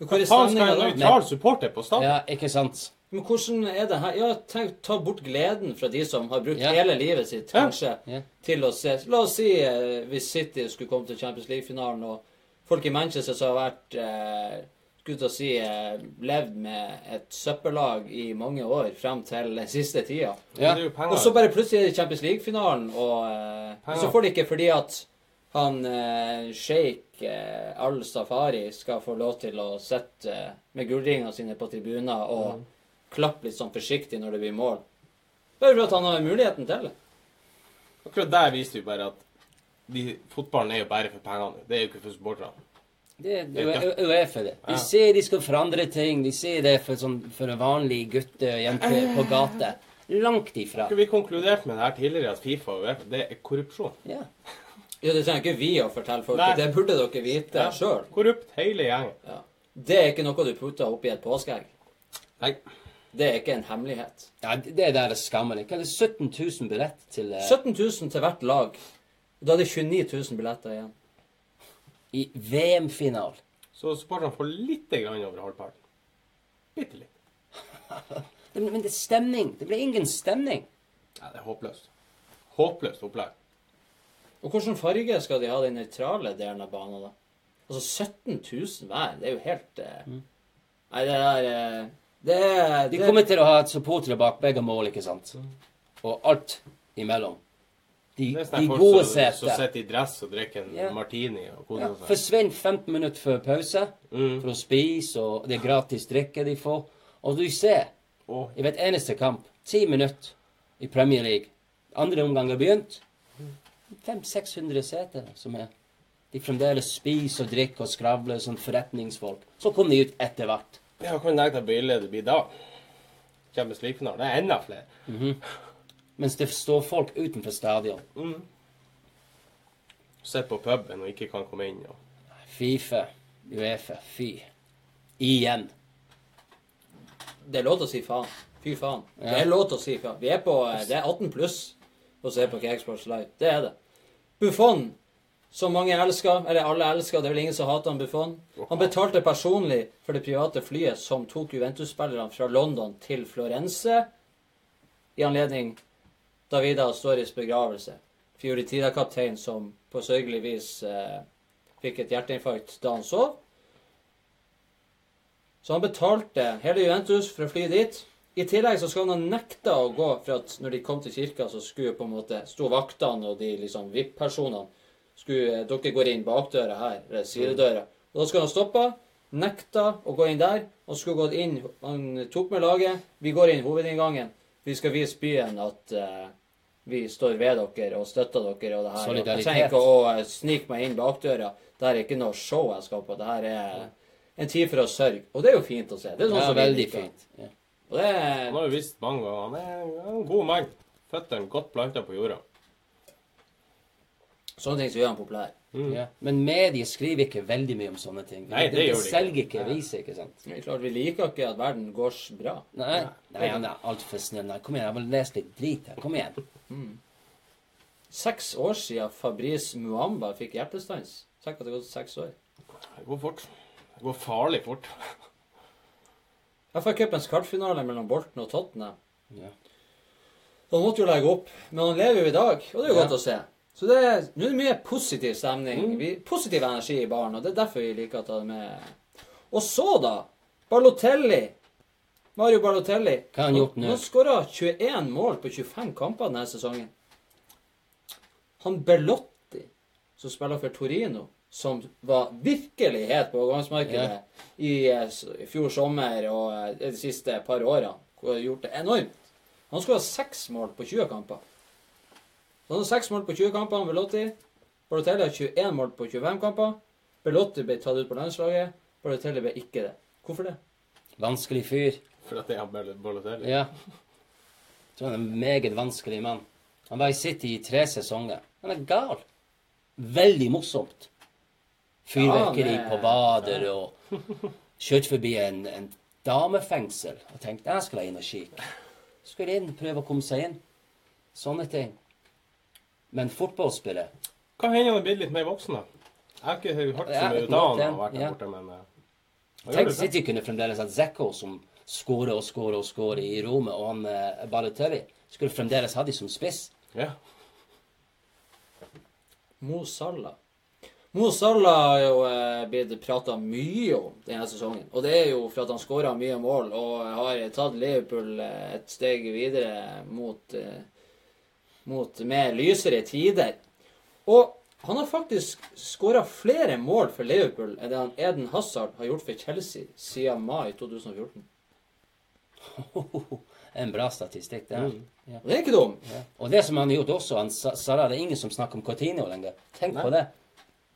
Hvor er Hva faen skal en nøytral supporter på stadion? ja, ikke sant? Men hvordan er det her? Ja, tenk, Ta bort gleden fra de som har brukt Ja. hele livet sitt kanskje Ja. til å se La oss si eh, hvis City skulle komme til Champions League-finalen, og folk i Manchester som har vært eh, skulle til å si eh, levd med et søppellag i mange år frem til den siste tida. Ja. Og så bare plutselig er det Champions League-finalen, og eh, så får de ikke fordi at han eh, sjeik eh, Al-Safari skal få lov til å sitte eh, med gullringene sine på tribuner og Mm. Klappe litt sånn forsiktig når det blir mål. Bare for at han har muligheten til det. Akkurat der viste vi bare at de, fotballen er jo bare for pengene. Det er jo ikke for supporterne. Det, er Uefa det. De ser de skal forandre ting. De sier det for, sånn, for en vanlig gutte og jente på gata. Langt ifra. Vi konkludert med det her tidligere at Fifa og UEFA, det er korrupsjon? Ja. Ja, Det trenger ikke vi å fortelle folk. Nei. Det burde dere vite Ja. sjøl. Korrupt, hele gjengen. Ja. Det er ikke noe du putter oppi et påskeegg. Nei. Det er ikke en hemmelighet. ja, det der er skammelig. Hva er det 17 000 billett til eh, 17 000 til hvert lag. Da er det 29 000 billetter igjen. i VM-final? Så supporterne får litt grann over halvparten. Bitte litt. *laughs* Det- Men det er stemning. Det blir ingen stemning. Ja, det er håpløst. Håpløst opplegg. Og hvilken farge skal de ha den nøytrale delen av banen, da? Altså 17 000 hver. Det er jo helt eh... Nei, det er eh... Det er De kommer til å ha et supportere bak begge mål, ikke sant? Og alt imellom. De, Det sånn de gode som, som sitter i dress og drikker en yeah. martini og Ja, koser seg. Forsvinner 15 minutter før pause Mm. for å spise, og det er gratis drikke de får. Og du ser, oh. i hvert eneste kamp, ti minutter i Premier League, andre omgang har begynt, 500-600 seter som er De fremdeles spiser og drikker og skravler som forretningsfolk. Så kom de ut etter hvert. Ja, du tenke deg bildet det blir da? Champions League-finalen. Det er enda flere. Mens det står folk utenfor stadion. Sitter på puben og ikke kan komme inn. Og... Fifa, Uefa, fy. Igjen. Det er lov til å si faen. Fy faen. Ja. Det er lov til å si faen. Vi er på, eh, det er 18 pluss å se på Cakesports Light. Det er det. Buffon, som mange elsker, eller alle elsker, det er vel ingen som hater han Buffon. Han betalte personlig for det private flyet som tok Juventus-spillerne fra London til Florence i anledning Davida Astoris begravelse. Fioritida-kaptein som på sørgelig vis eh, fikk et hjerteinfarkt da han sov. Så han betalte hele Juventus for å fly dit. I tillegg så skal han ha nekta å gå, for at når de kom til kirka, så skulle på en måte sto vaktene og de liksom VIP-personene skulle Dere går inn bakdøra her, eller sidedøra. Og da skulle han stoppe, nekta å gå inn der, og skulle gått inn Han tok med laget. Vi går inn hovedinngangen. Vi skal vise byen at uh, vi står ved dere og støtter dere og det her. Solidaritet. Jeg trenger ikke å uh, snike meg inn bakdøra. Det her er ikke noe show jeg skal på. Det her er en tid for å sørge. Og det er jo fint å se. Det er sånn Ja, som vi veldig fint. Ja. Og det er Han har jo visst mange ganger han er han er en god mann. Føttene godt planta på jorda. Sånne ting som gjør han populær. Ja. Men medier skriver ikke veldig mye om sånne ting. Nei, det gjør de ikke. selger ikke aviser, ikke sant? Det er klart, Vi liker ikke at verden går bra. Nei, nei han er altfor snill. Nei, Kom igjen, jeg må lese litt drit her. Kom igjen. Seks år siden Fabrice Muamba fikk hjertestans. Tenk at det har gått seks år. Det går fort. Det går farlig fort. FA-cupens kvartfinale mellom Bolten og Tottenham. Ja. Han måtte jo legge opp, men han lever jo i dag, og det er jo Ja. godt å se. Så det er, nå er det mye positiv stemning. Vi, positiv energi i baren, og det er derfor vi liker å ta det med. Og så, da. Balotelli. Mario Balotelli. Hva har han gjort nå? Han skåra 21 mål på 25 kamper denne sesongen. Han Belotti, som spiller for Torino, som var virkelig het på overgangsmarkedet i, eh, i fjor sommer og eh, de siste par årene, hvor han har gjort det enormt. Han skåra seks mål på 20 kamper. Han har seks mål på 20 kamper, med Belotti. Balotelli har 21 mål på 25 kamper. Belotti ble tatt ut på landslaget. Balotelli ble ikke det. Hvorfor det? Vanskelig fyr. For at det er Bal- Balotelli. Ja. Jeg tror han er en meget vanskelig mann. Han var i City i tre sesonger. Han er gal. Veldig morsomt. Fyrverkeri Ja, på bader og kjørt forbi en, en damefengsel og tenkte jeg skal inn og kikke. Skulle inn, prøve å komme seg inn. Sånne ting. Men fotballspiller Kan hende han er blitt litt mer voksen, da. Jeg har ikke hørt så mye måte, han har vært der ja. borte, men eh, Tenk. City kunne fremdeles hatt Zekko som skårer og skårer og skårer i Rome, og han eh, Balotelli skulle fremdeles ha de som spiss. Ja. Mo Salah. Mo Salah har jo eh, blitt prata mye om denne sesongen. Og det er jo for at han skåra mye mål og har tatt Liverpool et steg videre mot, eh, mot mer lysere tider. Og han har faktisk skåra flere mål for Liverpool enn det han Eden Hazard har gjort for Chelsea siden mai 2014. *laughs* en bra statistikk, det. Mm. Ja. Det er ikke dum. Ja. Og det som han har gjort også, han sa sa det er ingen som snakker om Coutinho lenger. Tenk på det.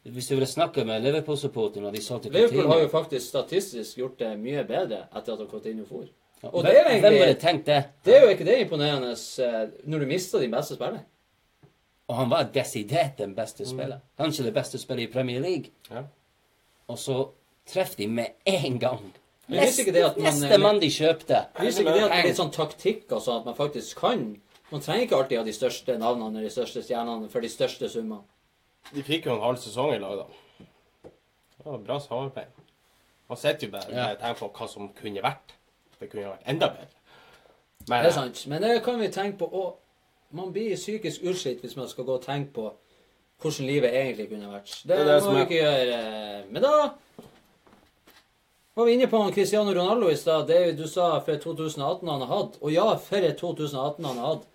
Hvis du ville snakke med Liverpool-supporterne Liverpool har jo faktisk statistisk gjort det mye bedre etter at Coutinho for. Og det er egentlig- Hvem ville tenkt det? Det er jo ikke det imponerende eh, når du mister din beste spiller. Og han var desidert den beste spiller. Kanskje det beste spillet i Premier League. Ja. Og så treffer de med en gang. Man- Neste mann de kjøpte. Viser ikke det at det er litt sånn taktikk og sånn at man faktisk kan Man trenger ikke alltid ha de største navnene eller de største stjernene for de største summene. De fikk jo en halv sesong i lag, da. Det var bra samarbeid. Man sitter jo bare Ja. tenker på hva som kunne vært. Det kunne vært enda bedre. Men Det er sant. Men det kan vi tenke på. Og man blir psykisk utslitt hvis man skal gå og tenke på hvordan livet egentlig kunne vært. Det, Det det må vi ikke gjøre. Men da var vi inne på Cristiano Ronaldo i stad. Det du sa for 2018 han har hatt. Og ja, for et 2018 han har hatt.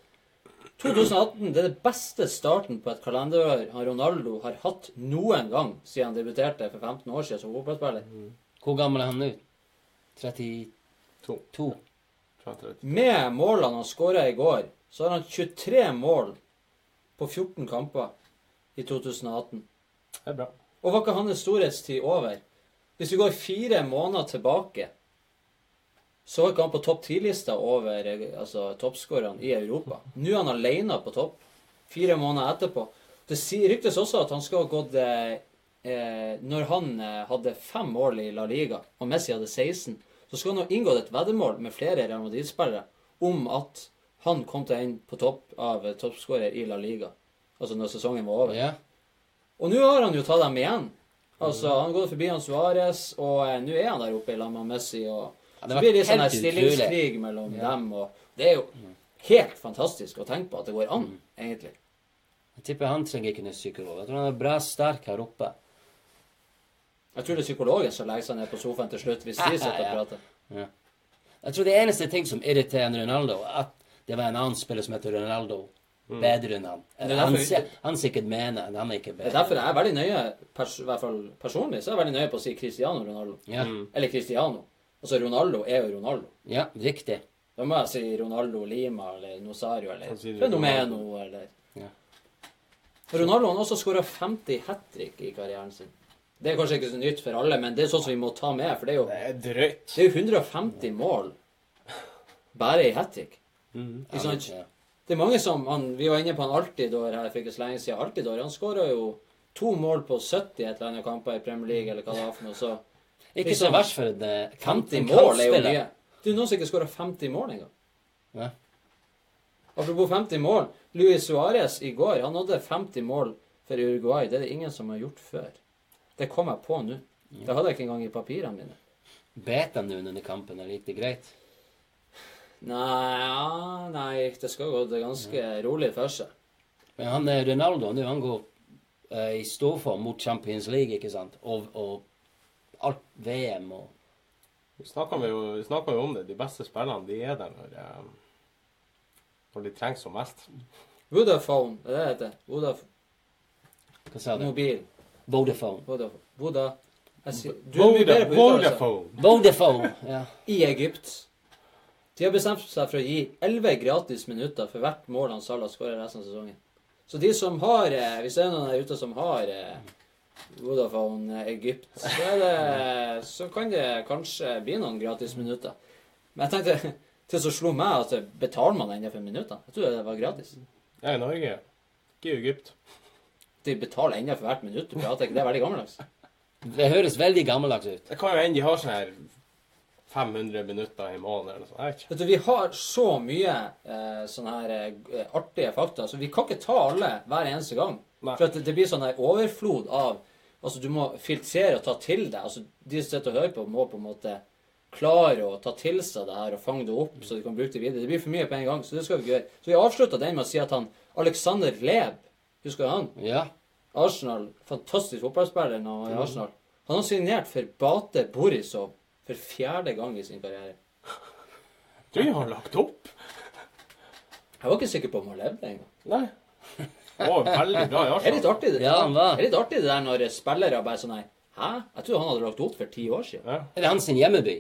2018 det er det beste starten på et kalenderår han Ronaldo har hatt noen gang siden han debuterte for 15 år siden som fotballspiller. Hvor gammel er han nå? 32? To. Fra 30. Med målene han skåra i går, så har han 23 mål på 14 kamper i 2018. Det er bra. Og var ikke hans storhetstid over? Hvis vi går fire måneder tilbake, så var ikke han på topp 10-lista over altså, toppskårerne i Europa. Nå er han alene på topp fire måneder etterpå. Det ryktes også at han skal ha gått eh, eh, Når han eh, hadde fem mål i La Liga, og Messi hadde 16, så skal han ha inngått et veddemål med flere Real Madrid-spillere om at han kom til å ende på topp av toppskårer i La Liga. Altså når sesongen var over. Yeah. Og nå har han jo tatt dem igjen. Altså, Han har gått forbi han Suárez, og eh, nå er han der oppe i lag med Messi. og Ja, Så det var blir det sånn stillingskrig mellom dem. og Det er jo helt fantastisk å tenke på at det går an, egentlig. Jeg tipper han trenger ikke noen psykolog. Jeg tror han er bra sterk her oppe. Jeg tror det er psykologen som legger seg ned på sofaen til slutt, hvis de sitter og Ja. prater. Jeg tror det eneste ting som irriterer Ronaldo, er at det var en annen spiller som heter Ronaldo. Bedre enn han. Han, han sikkert mener at han er ikke Det er derfor jeg er veldig nøye, pers i hvert fall personlig, så er jeg veldig nøye på å si Cristiano Ronaldo. Ja, Eller Cristiano. Altså, Ronaldo er jo Ronaldo. ja riktig. Da må jeg si Ronaldo Lima eller Nosario eller Fenomeno eller Ja. Ronaldo han har også skåra 50 hat trick i karrieren sin. Det er kanskje ikke så nytt for alle, men det er sånn som vi må ta med. For det er jo, Det er drøyt. det er jo 150 mål bare i hat trick. Ikke sant? Ja. Det er mange som han, Vi var inne på han Altidor her for ikke så lenge siden. Altidor han skåra jo to mål på 70 et eller annet kamper i Premier League eller hva det var for noe. Så Ikke så Liksom, verst for eh, 50 mål er jo mye. Det er noen som ikke skåra 50 mål engang. Ja. Apropos 50 mål. Luis Suárez i går han hadde 50 mål for Uruguay. Det er det ingen som har gjort før. Det kom jeg på nå. Det hadde jeg ikke engang i papirene mine. Bet han nå under kampen, eller gikk det greit? Nei, ja, nei det skal gå det ganske rolig for seg. Men han eh, Ronaldo nå, han går eh, i ståform mot Champions League, ikke sant? Og, og alt VM og Vi snakker jo, vi snakker jo om det. De beste spillerne de er der når, eh, når de trengs som mest. Vodafone, det er det det heter. Vodafone. Hva sa du? mobil. Vodafone. Voda. Sier, er uttalelse. Vodafone. Vodafone, ja. I Egypt. De har bestemt seg for å gi 11 gratis minutter for hvert mål han Salah skårer resten av sesongen. Så de som har eh, Hvis det er noen der ute som har eh, Vodafone eh, Egypt, så, er det, så kan det kanskje bli noen gratis minutter. Men jeg tenkte *laughs* til så slo meg at betaler man ennå for minutter? Jeg trodde det var gratis. Ja, i Norge. Ikke i Egypt. De betaler ennå for hvert minutt du prater. ikke Det er veldig gammeldags. *laughs* Det høres veldig gammeldags ut. Det kan jo hende de har sånn her 500 minutter i måneden eller noe sånt. Jeg vet ikke. Vet du, Vi har så mye eh, sånne her eh, artige fakta, så vi kan ikke ta alle hver eneste gang. Nei. For at det, det blir sånn her overflod av Altså, du må filtrere og ta til deg. Altså, De som sitter og hører på, må på en måte klare å ta til seg det her og fange det opp, så de kan bruke det videre. Det blir for mye på en gang, så det skal vi ikke gjøre. Så vi avslutta den med å si at han Alexander Leb, husker du han? Ja. Arsenal, fantastisk fotballspiller nå i Arsenal. Han har signert for Bate Borisov for fjerde gang i sin karriere. Du har lagt opp. Jeg var ikke sikker på om han levde engang. Nei. Oh, veldig bra i Det er litt Arsenal. artig det Ja. Det er litt artig det der når spillere bare sånn nei, Hæ? Jeg trodde han hadde lagt opp for ti år siden. Ja. Er det hans hjemmeby?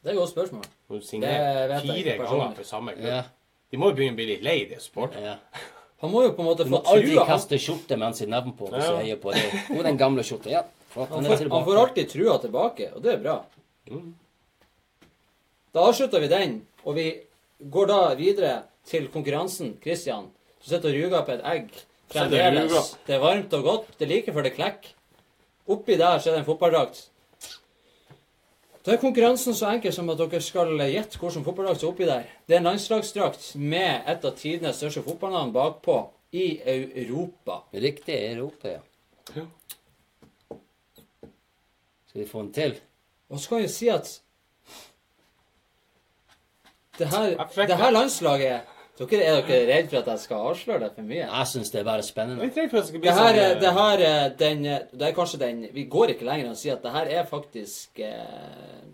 Det er et godt spørsmål. Du signerer fire ganger for samme klubb. Ja. De må jo begynne å bli litt lei det supporterne. ja. Han må jo på en måte Du få må aldri trua. Han, kaste skjorte med hans navn på hvis Ja. du heier på det. Hvor er den gamle skjorta? Ja. flott, han, får, han får alltid trua tilbake, og det er bra. Mm. Da avslutter vi den, og vi går da videre til konkurransen. Christian, du sitter og ruger på et egg og fremdeles. Det er varmt og godt. Det er like før det klekker. Oppi der så er det en fotballdrakt. Da er konkurransen så enkel som at dere skal gjette hvilket fotballag som er oppi der. Det er en landslagsdrakt med et av tidenes største fotballnavn bakpå i Europa. Riktig Europa, ja. Ja. Skal vi få den til? Og så kan vi si at det her, det her landslaget dere, Er dere redd for at jeg skal avsløre det for mye? Jeg syns det er bare spennende. Jeg for at det skal bli Det her, sånn, det her er den Det er kanskje den Vi går ikke lenger enn å si at det her er faktisk eh,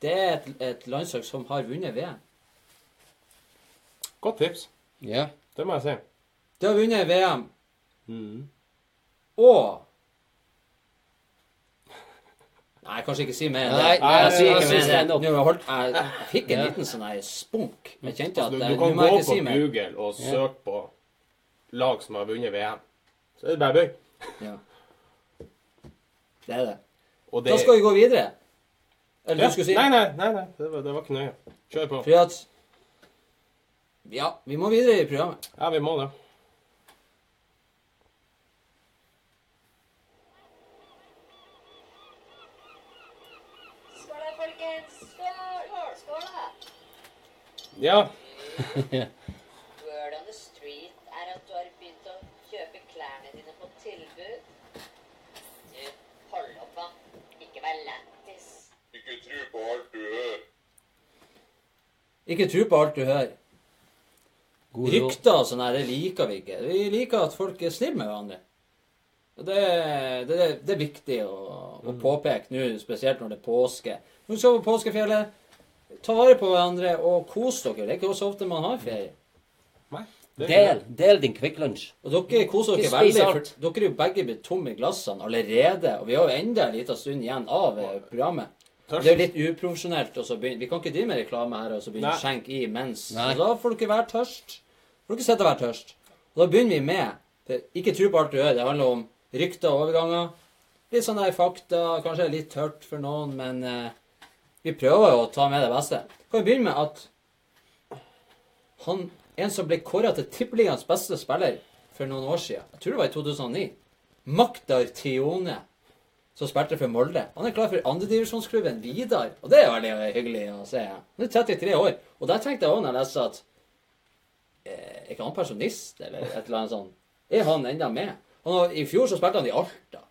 Det er et, et landslag som har vunnet VM. Godt tips. Ja. Det må jeg si. Det har vunnet VM. Mm. Og Nei, kanskje ikke si mer enn det. Nei, jeg sier ikke mer er enn det. jeg, fikk en liten sånn spunk. Jeg kjente at Altså, du, eh, du nå kan gå på. Google og søke på lag som har vunnet VM. Så er det bare bøy. Ja. *laughs* Det er det. Da skal vi gå videre. Eller du skulle si Nei, nei, nei. Det, var, det var ikke nøye. Kjør på. At Ja, vi må videre i programmet. Ja, vi må det. Skål da, folkens. Skål. Skål da. Ja. Word on the street er at du har begynt å kjøpe klærne dine på tilbud. Du, hold opp da. Ikke vær lættis. Ikke tro på alt du hører. Ikke tro på alt du hører. God. Rykter og sånn her, det liker vi ikke. Vi liker at folk er snille med hverandre. Og det, det, det er viktig å, å påpeke nå, spesielt når det er påske. Nå skal vi på påskefjellet. Ta vare på hverandre og kos dere. Det er ikke så ofte man har ferie. Nei. er Del, del din Kvikk Lunsj. Og dere koser dere veldig, for dere er jo begge blitt tomme i glassene allerede. Og vi har jo enda en liten stund igjen av eh, programmet. Tørst. Det er jo litt uprofesjonelt. Vi kan ikke drive med reklame her og så begynne å skjenke i mens. Da får dere være tørst. Får dere sitte og være tørst. Og da begynner vi med det, Ikke tro på alt du hører. Det handler om rykter og overganger. Litt sånn der fakta. Kanskje litt tørt for noen, men eh, vi prøver jo å ta med det beste. Kan vi begynne med at han, en som ble kåra til tippeligaens beste spiller for noen år siden, jeg tror det var i 2009, Maktar Tione, som spilte for Molde. Han er klar for andredivisjonsklubben Vidar, og det er veldig hyggelig å se. Han er 33 år, og der tenkte jeg òg når jeg leste at eh, Er ikke han pensjonist, eller et eller annet sånt? Er han enda med? Han, I fjor så spilte han i Alta.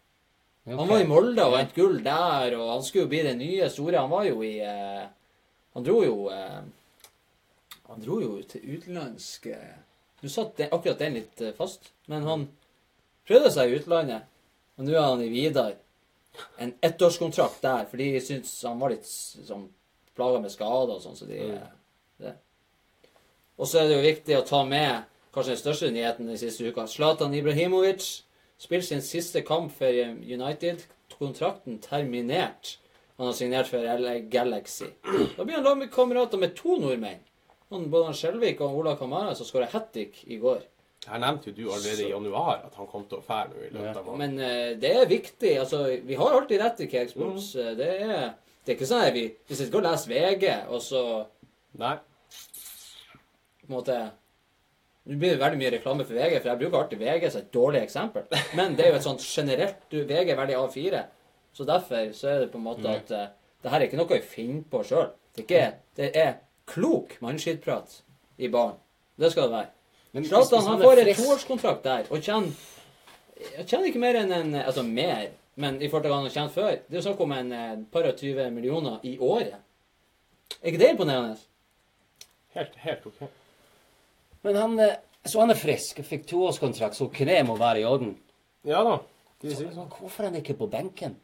Han var i Molde og vant gull der, og han skulle jo bli den nye store. Han var jo i eh, Han dro jo eh, Han dro jo til utenlandsk eh, Nå satt den, akkurat den litt eh, fast, men han prøvde seg i utlandet. Og nå er han i Vidar. En ettårskontrakt der, for de syntes han var litt sånn plaga med skader og sånn, så de eh, det. Og så er det jo viktig å ta med kanskje den største nyheten den siste uka. Zlatan Ibrahimovic spiller sin siste kamp for United. Kontrakten terminert. Han har signert for LA Galaxy. Da blir han lagkamerater med to nordmenn. Han, både han Skjelvik og Ola Kamara, som skåra hat trick i går. Her nevnte jo du allerede i januar at han kom til å fære nå i løpet av måneden. Men uh, det er viktig. altså, Vi har alltid rett i Cakesports. Mm. Det, er, det er ikke sånn at vi Hvis jeg skal lese VG, og så Nei. på en måte Nå blir det veldig mye reklame for VG, for jeg bruker alltid VG som et dårlig eksempel. Men det er jo et sånt generelt du, VG er veldig A4. Så derfor så er det på en måte at uh, det her er ikke noe jeg finner på sjøl. Det, det er klok mannskittprat i baren. Det skal det være. Men Zlatan han får en toårskontrakt der, og tjener Jeg tjener ikke mer enn en Altså mer, men i forhold til hva han har tjent før. Det er jo snakk om en eh, par og 20 millioner i året. Er ikke det imponerende? Helt, helt OK. Men han, eh, så han er frisk, fikk toårskontrakt, så kne må være i orden. Ja da. De sier sånn. Hvorfor er han ikke på benken?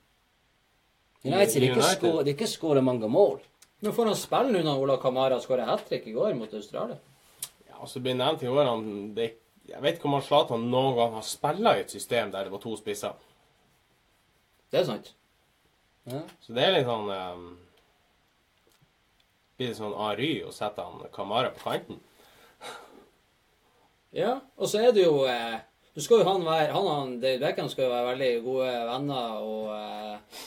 United det er ikke United. skå- er ikke skåret mange mål. Nå får han spille nå når Ola Kamara skåra hat trick i går mot Australia. Ja, og så blir det nevnt i år han det, Jeg vet ikke om han Zlatan noen gang har spilt i et system der det var to spisser. Det er sant. Ja. Så det er litt sånn um, Blir det sånn Ary å sette han Kamara på kanten? Ja, og så er det jo eh, skal jo han være Han og David Beckham skal jo være veldig gode venner, og eh,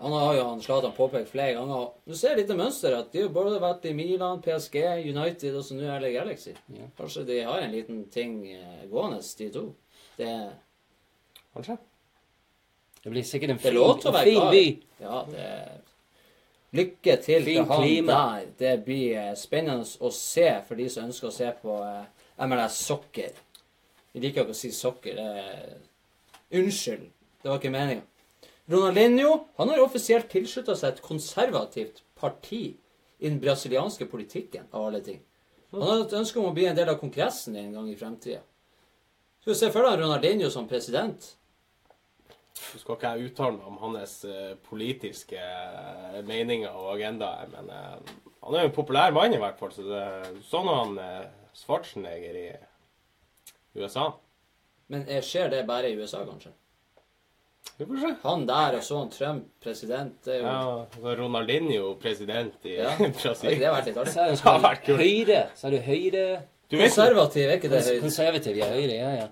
han har jo han Zlatan påpekt flere ganger. Du ser litt mønster at de har både vært i Milan, PSG, United og så nå LA Galaxy. Ja. Kanskje de har en liten ting eh, gående, de to. Det, Kanskje? Det blir sikkert en fin, en fin by. Ja, det Lykke til Fin til han klima. der. Det blir eh, spennende å se for de som ønsker å se på eh, MLS Soccer. Vi liker ikke å si sokker. Det er... Unnskyld, det var ikke meninga. Ronaldinho han har offisielt tilslutta seg et konservativt parti i den brasilianske politikken, av alle ting. Han har et ønske om å bli en del av kongressen en gang i fremtida. Skal vi se for deg Ronaldinho som president? Så skal ikke jeg uttale meg om hans eh, politiske eh, meninger og agendaer, men eh, han er jo en populær mann i hvert fall, så det, sånn han Schwarzenegger i USA. Men skjer det bare i USA, kanskje? Vi får se. Han der og så Trump president, det er jo Ja, og Ronaldinho president i Ja. *laughs* Har Brasil. det vært litt artig? Så er det Det har vært kult. høyre. Så er du høyre Du Konservativ, er ikke det høyre? Konservativ, ja. Høyre, ja, ja.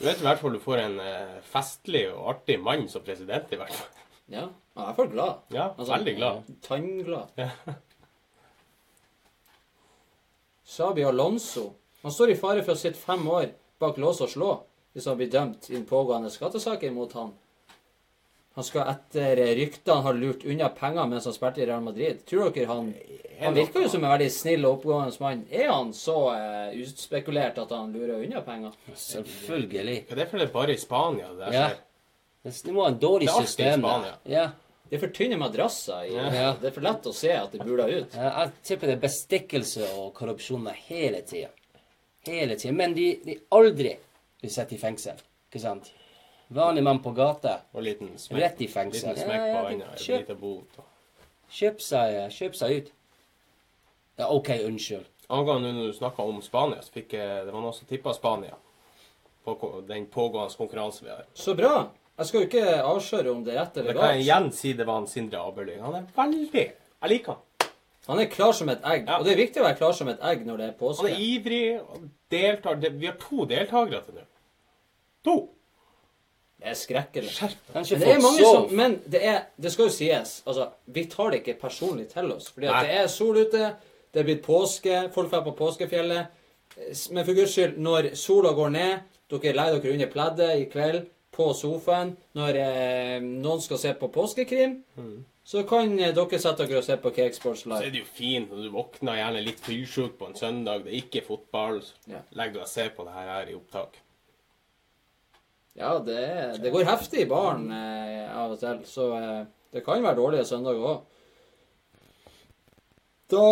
du vet i hvert fall du får en eh, festlig og artig mann som president, i hvert fall. Ja, han er i hvert fall glad. Ja, Altså, veldig glad. Tannglad. Ja. Sabi Alonso. Han står i fare for å sitte fem år bak lås og slå hvis han blir dømt i den pågående skattesaken mot han. Han skal etter ryktene ha lurt unna penger mens han spilte i Real Madrid. Tror dere han Han virker jo som en veldig snill og oppegående mann. Er han så eh, utspekulert at han lurer unna penger? Selvfølgelig. Ja, det er fordi det er bare i Spania det der Ja. skjer. Det det må ha en dårlig Det er alltid i. Spania. Ja. Det er for tynne madrasser. I, Ja. Det er for lett å se at det buler ut. Ja, Jeg tipper det er bestikkelse og korrupsjon hele tida. Hele tida. Men de, de aldri blir satt i fengsel. Ikke sant? Vanlig mann på gata, Og liten smekk, rett i fengsel. liten smekk på øynene. Ja, ja, liten bot. kjøp, seg, kjøp seg ut. Ja, OK, unnskyld. Angående når du snakka om Spania, så fikk jeg, det var noen som tippa Spania på den pågående konkurransen vi har. Så bra. Jeg skal jo ikke avsløre om det er rett eller galt. Da kan jeg igjen si det var en Sindre Aberling. Han er veldig Jeg liker han. Han er klar som et egg. Ja. Og det er viktig å være klar som et egg når det er påske. Han er ivrig og deltar. Vi har to deltakere til nå. To! Det er skrekkelig. Skjerp deg. Men det er mange som Men det, er, det skal jo sies. Altså, vi tar det ikke personlig til oss. Fordi at Nei. det er sol ute, det er blitt påske, folk drar på påskefjellet. Men for guds skyld, når sola går ned, dere legger dere under pleddet i kveld på sofaen Når eh, noen skal se på påskekrim, så kan eh, dere sette dere og se på Cakesports Så er det jo fint når du våkner gjerne litt fylsjuk på en søndag, det er ikke fotball, så Ja. legger du deg og ser på det her, her i opptak. Ja, det, det går heftig i baren eh, av og til, så eh, det kan være dårlige søndager òg. Da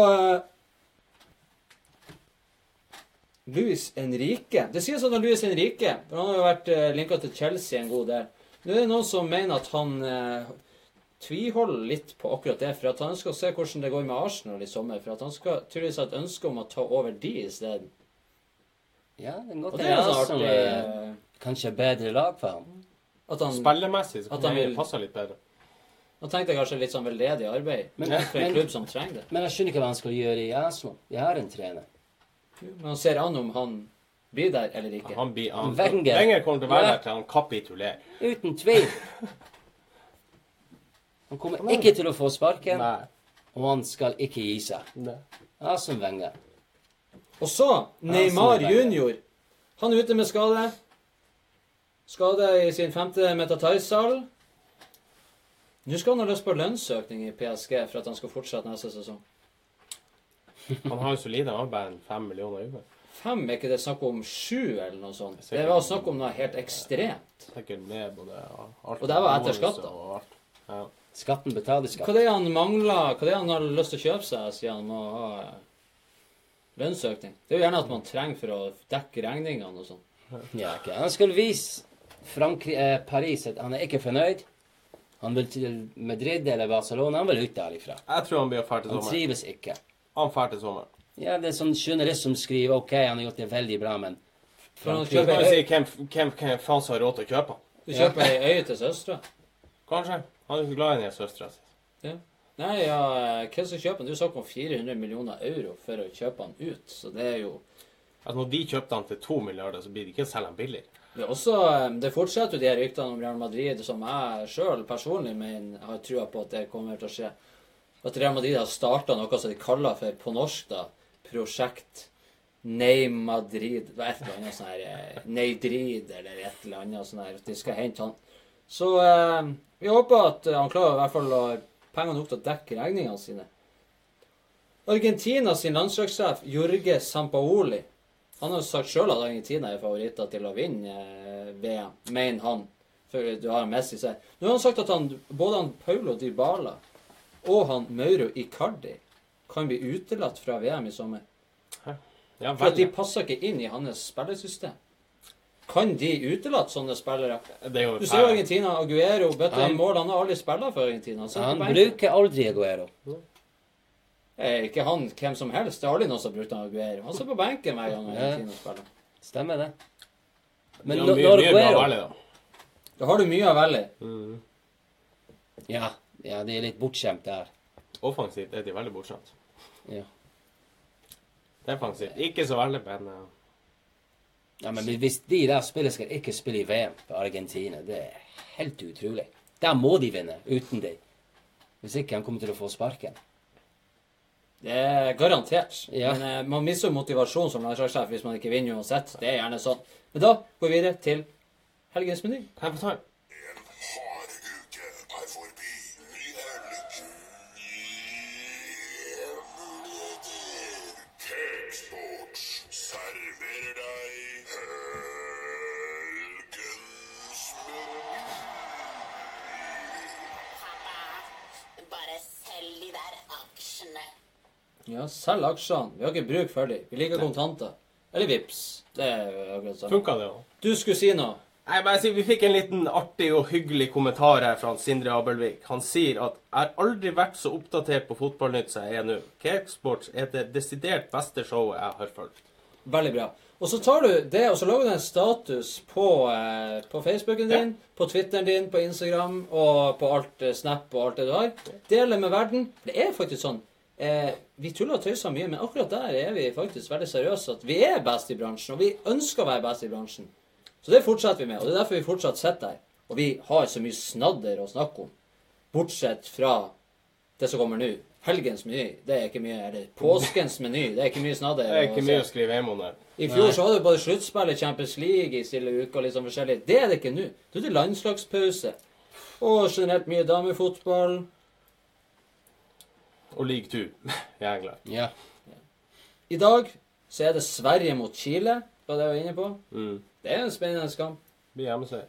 eh, Henrique. Enrique Det sies at han Louis Enrique for Han har jo vært eh, linka til Chelsea en god del. Nå er det noen som mener at han eh, tviholder litt på akkurat det, for at han ønsker å se hvordan det går med Arsenal i sommer. For at han skal tydeligvis ha et ønske om å ta over de isteden. Ja, det er godt er er sånn Arsenal artig er eh, kanskje bedre lag for ham. at han Spillemessig så At kan han det passe litt bedre. Nå tenkte jeg kanskje litt sånn veldedig arbeid Men- for en men- klubb som trenger det. Men jeg skjønner ikke hva han skal gjøre i Arsenal. De har en trener. Men han ser an om han blir der eller ikke. Han blir, han, Wenger. Wenger kommer til å være der til han kapitulerer. Uten tvil. Han kommer ikke til å få sparken, Nei. og han skal ikke gi seg. Nei. som Wenger. Og så Neymar junior. Han er ute med skade. Skade i sin femte metatarsal. Nå skal han ha lyst på lønnsøkning i PSG for at han skal fortsette neste sesong. Han har jo solide en fem millioner i uka. Fem, er ikke det snakk om sju eller noe sånt? Sikkert. Det var snakk om noe helt ekstremt. Sikkert med både alt. Og det var etter skatt, da. Ja. Skatten betaler skatt. Hva er det han mangler, hva er det han har lyst til å kjøpe seg, sier han må ha eh, lønnsøkning. Det er jo gjerne at man trenger for å dekke regningene og sånn. Ja, okay. Han skal vise Frankrike, eh, Paris at han er ikke fornøyd. Han vil til Madrid eller Barcelona. Han vil ut derifra. Jeg tror han blir ferdig til Han trives ikke. Han drar til sommeren. Ja, det er sånn journalist som skriver OK, han har gjort det veldig bra, men For han Så kan kjøper vi si hvem, hvem, hvem faen som har råd til å kjøpe han? Du kjøper ei øye til søstera? Kanskje. Han er ikke glad i den søstera si. Nei, ja, hvem som kjøper den? Du snakket om 400 millioner euro for å kjøpe han ut, så det er jo Altså, når de kjøpte han til to milliarder, så blir det ikke å selge han billig. Det, er også, eh, det fortsetter jo de her ryktene om Real Madrid, som jeg sjøl personlig mener har trua på at det kommer til å skje. At Real Madrid har starta noe som de kaller for på norsk da, prosjekt Name Madrid. Det et eller annet sånn her eh, Neidrid eller et eller annet sånn her. De skal hente han. Så eh, vi håper at eh, han klarer i hvert fall å ha penger nok til å dekke regningene sine. Argentina sin landslagssjef Jorge Sampaoli han har jo sagt sjøl at Argentina er favoritter til å vinne eh, VM, mener han. For du har Messi seg. Nå har han sagt at han, både han Paulo Dybala og han Mauro Icardi kan bli utelatt fra VM i sommer. Ja, For at de passer ikke inn i hans spillesystem. Kan de utelate sånne spillere? Det er jo Du ser jo Argentina, Aguero, bøtta i mål. Han har aldri spilt for Argentina. Han, han bruker aldri Aguero. Er ikke han hvem som helst? Det er aldri noen som har brukt Aguero. Han står på benken hver gang Ja. Argentina spiller. Stemmer det. Men Ja, har mye, når Aguero da. Har du mye å velge i. ja, ja, de er litt bortskjemt der. Offensivt er de veldig bortskjemt. Ja. Defensivt ikke så veldig, men eh, ja, men hvis de der spiller skal ikke spille i VM på Argentina, det er helt utrolig. Der må de vinne, uten de. Hvis ikke, han kommer til å få sparken. Det er garantert. Ja. Men uh, man mister jo motivasjon som landslagssjef hvis man ikke vinner uansett. Det er gjerne sånn. Men da går vi videre til helgens meny. Ja, selg aksjene. Vi har ikke bruk for dem. Vi liker kontanter. Eller vips. Det er jo akkurat sånn. Funka det, òg? Du skulle si noe. Jeg bare sier, Vi fikk en liten artig og hyggelig kommentar her fra Sindre Abelvik. Han sier at 'jeg har aldri vært så oppdatert på fotballnytt som jeg er nå'. Cakesports er det desidert beste showet jeg har fulgt. Veldig bra. Og så tar du det, og så lager du en status på, eh, på Facebooken din, på Twitteren din, på Instagram og på alt eh, Snap og alt det du har. Deler med verden. Det er faktisk sånn. Eh, vi tuller og tøyser mye, men akkurat der er vi faktisk veldig seriøse. At vi er best i bransjen, og vi ønsker å være best i bransjen. Så det fortsetter vi med, og det er derfor vi fortsatt sitter her. Og vi har så mye snadder å snakke om. Bortsett fra det som kommer nå. Helgens meny, det er ikke mye. Eller påskens meny, det er ikke mye snadder. Det er ikke mye å skrive hjem om der. I fjor så hadde du både sluttspill og Champions League i stille uker og litt sånn forskjellig. Det er det ikke nå. Nå er det landslagspause. Og generelt mye damefotball. Og league two i England. Ja. I dag så er det Sverige mot Chile, var det jeg var inne på. Mm. Det er en spennende kamp. Blir hjemmeseier.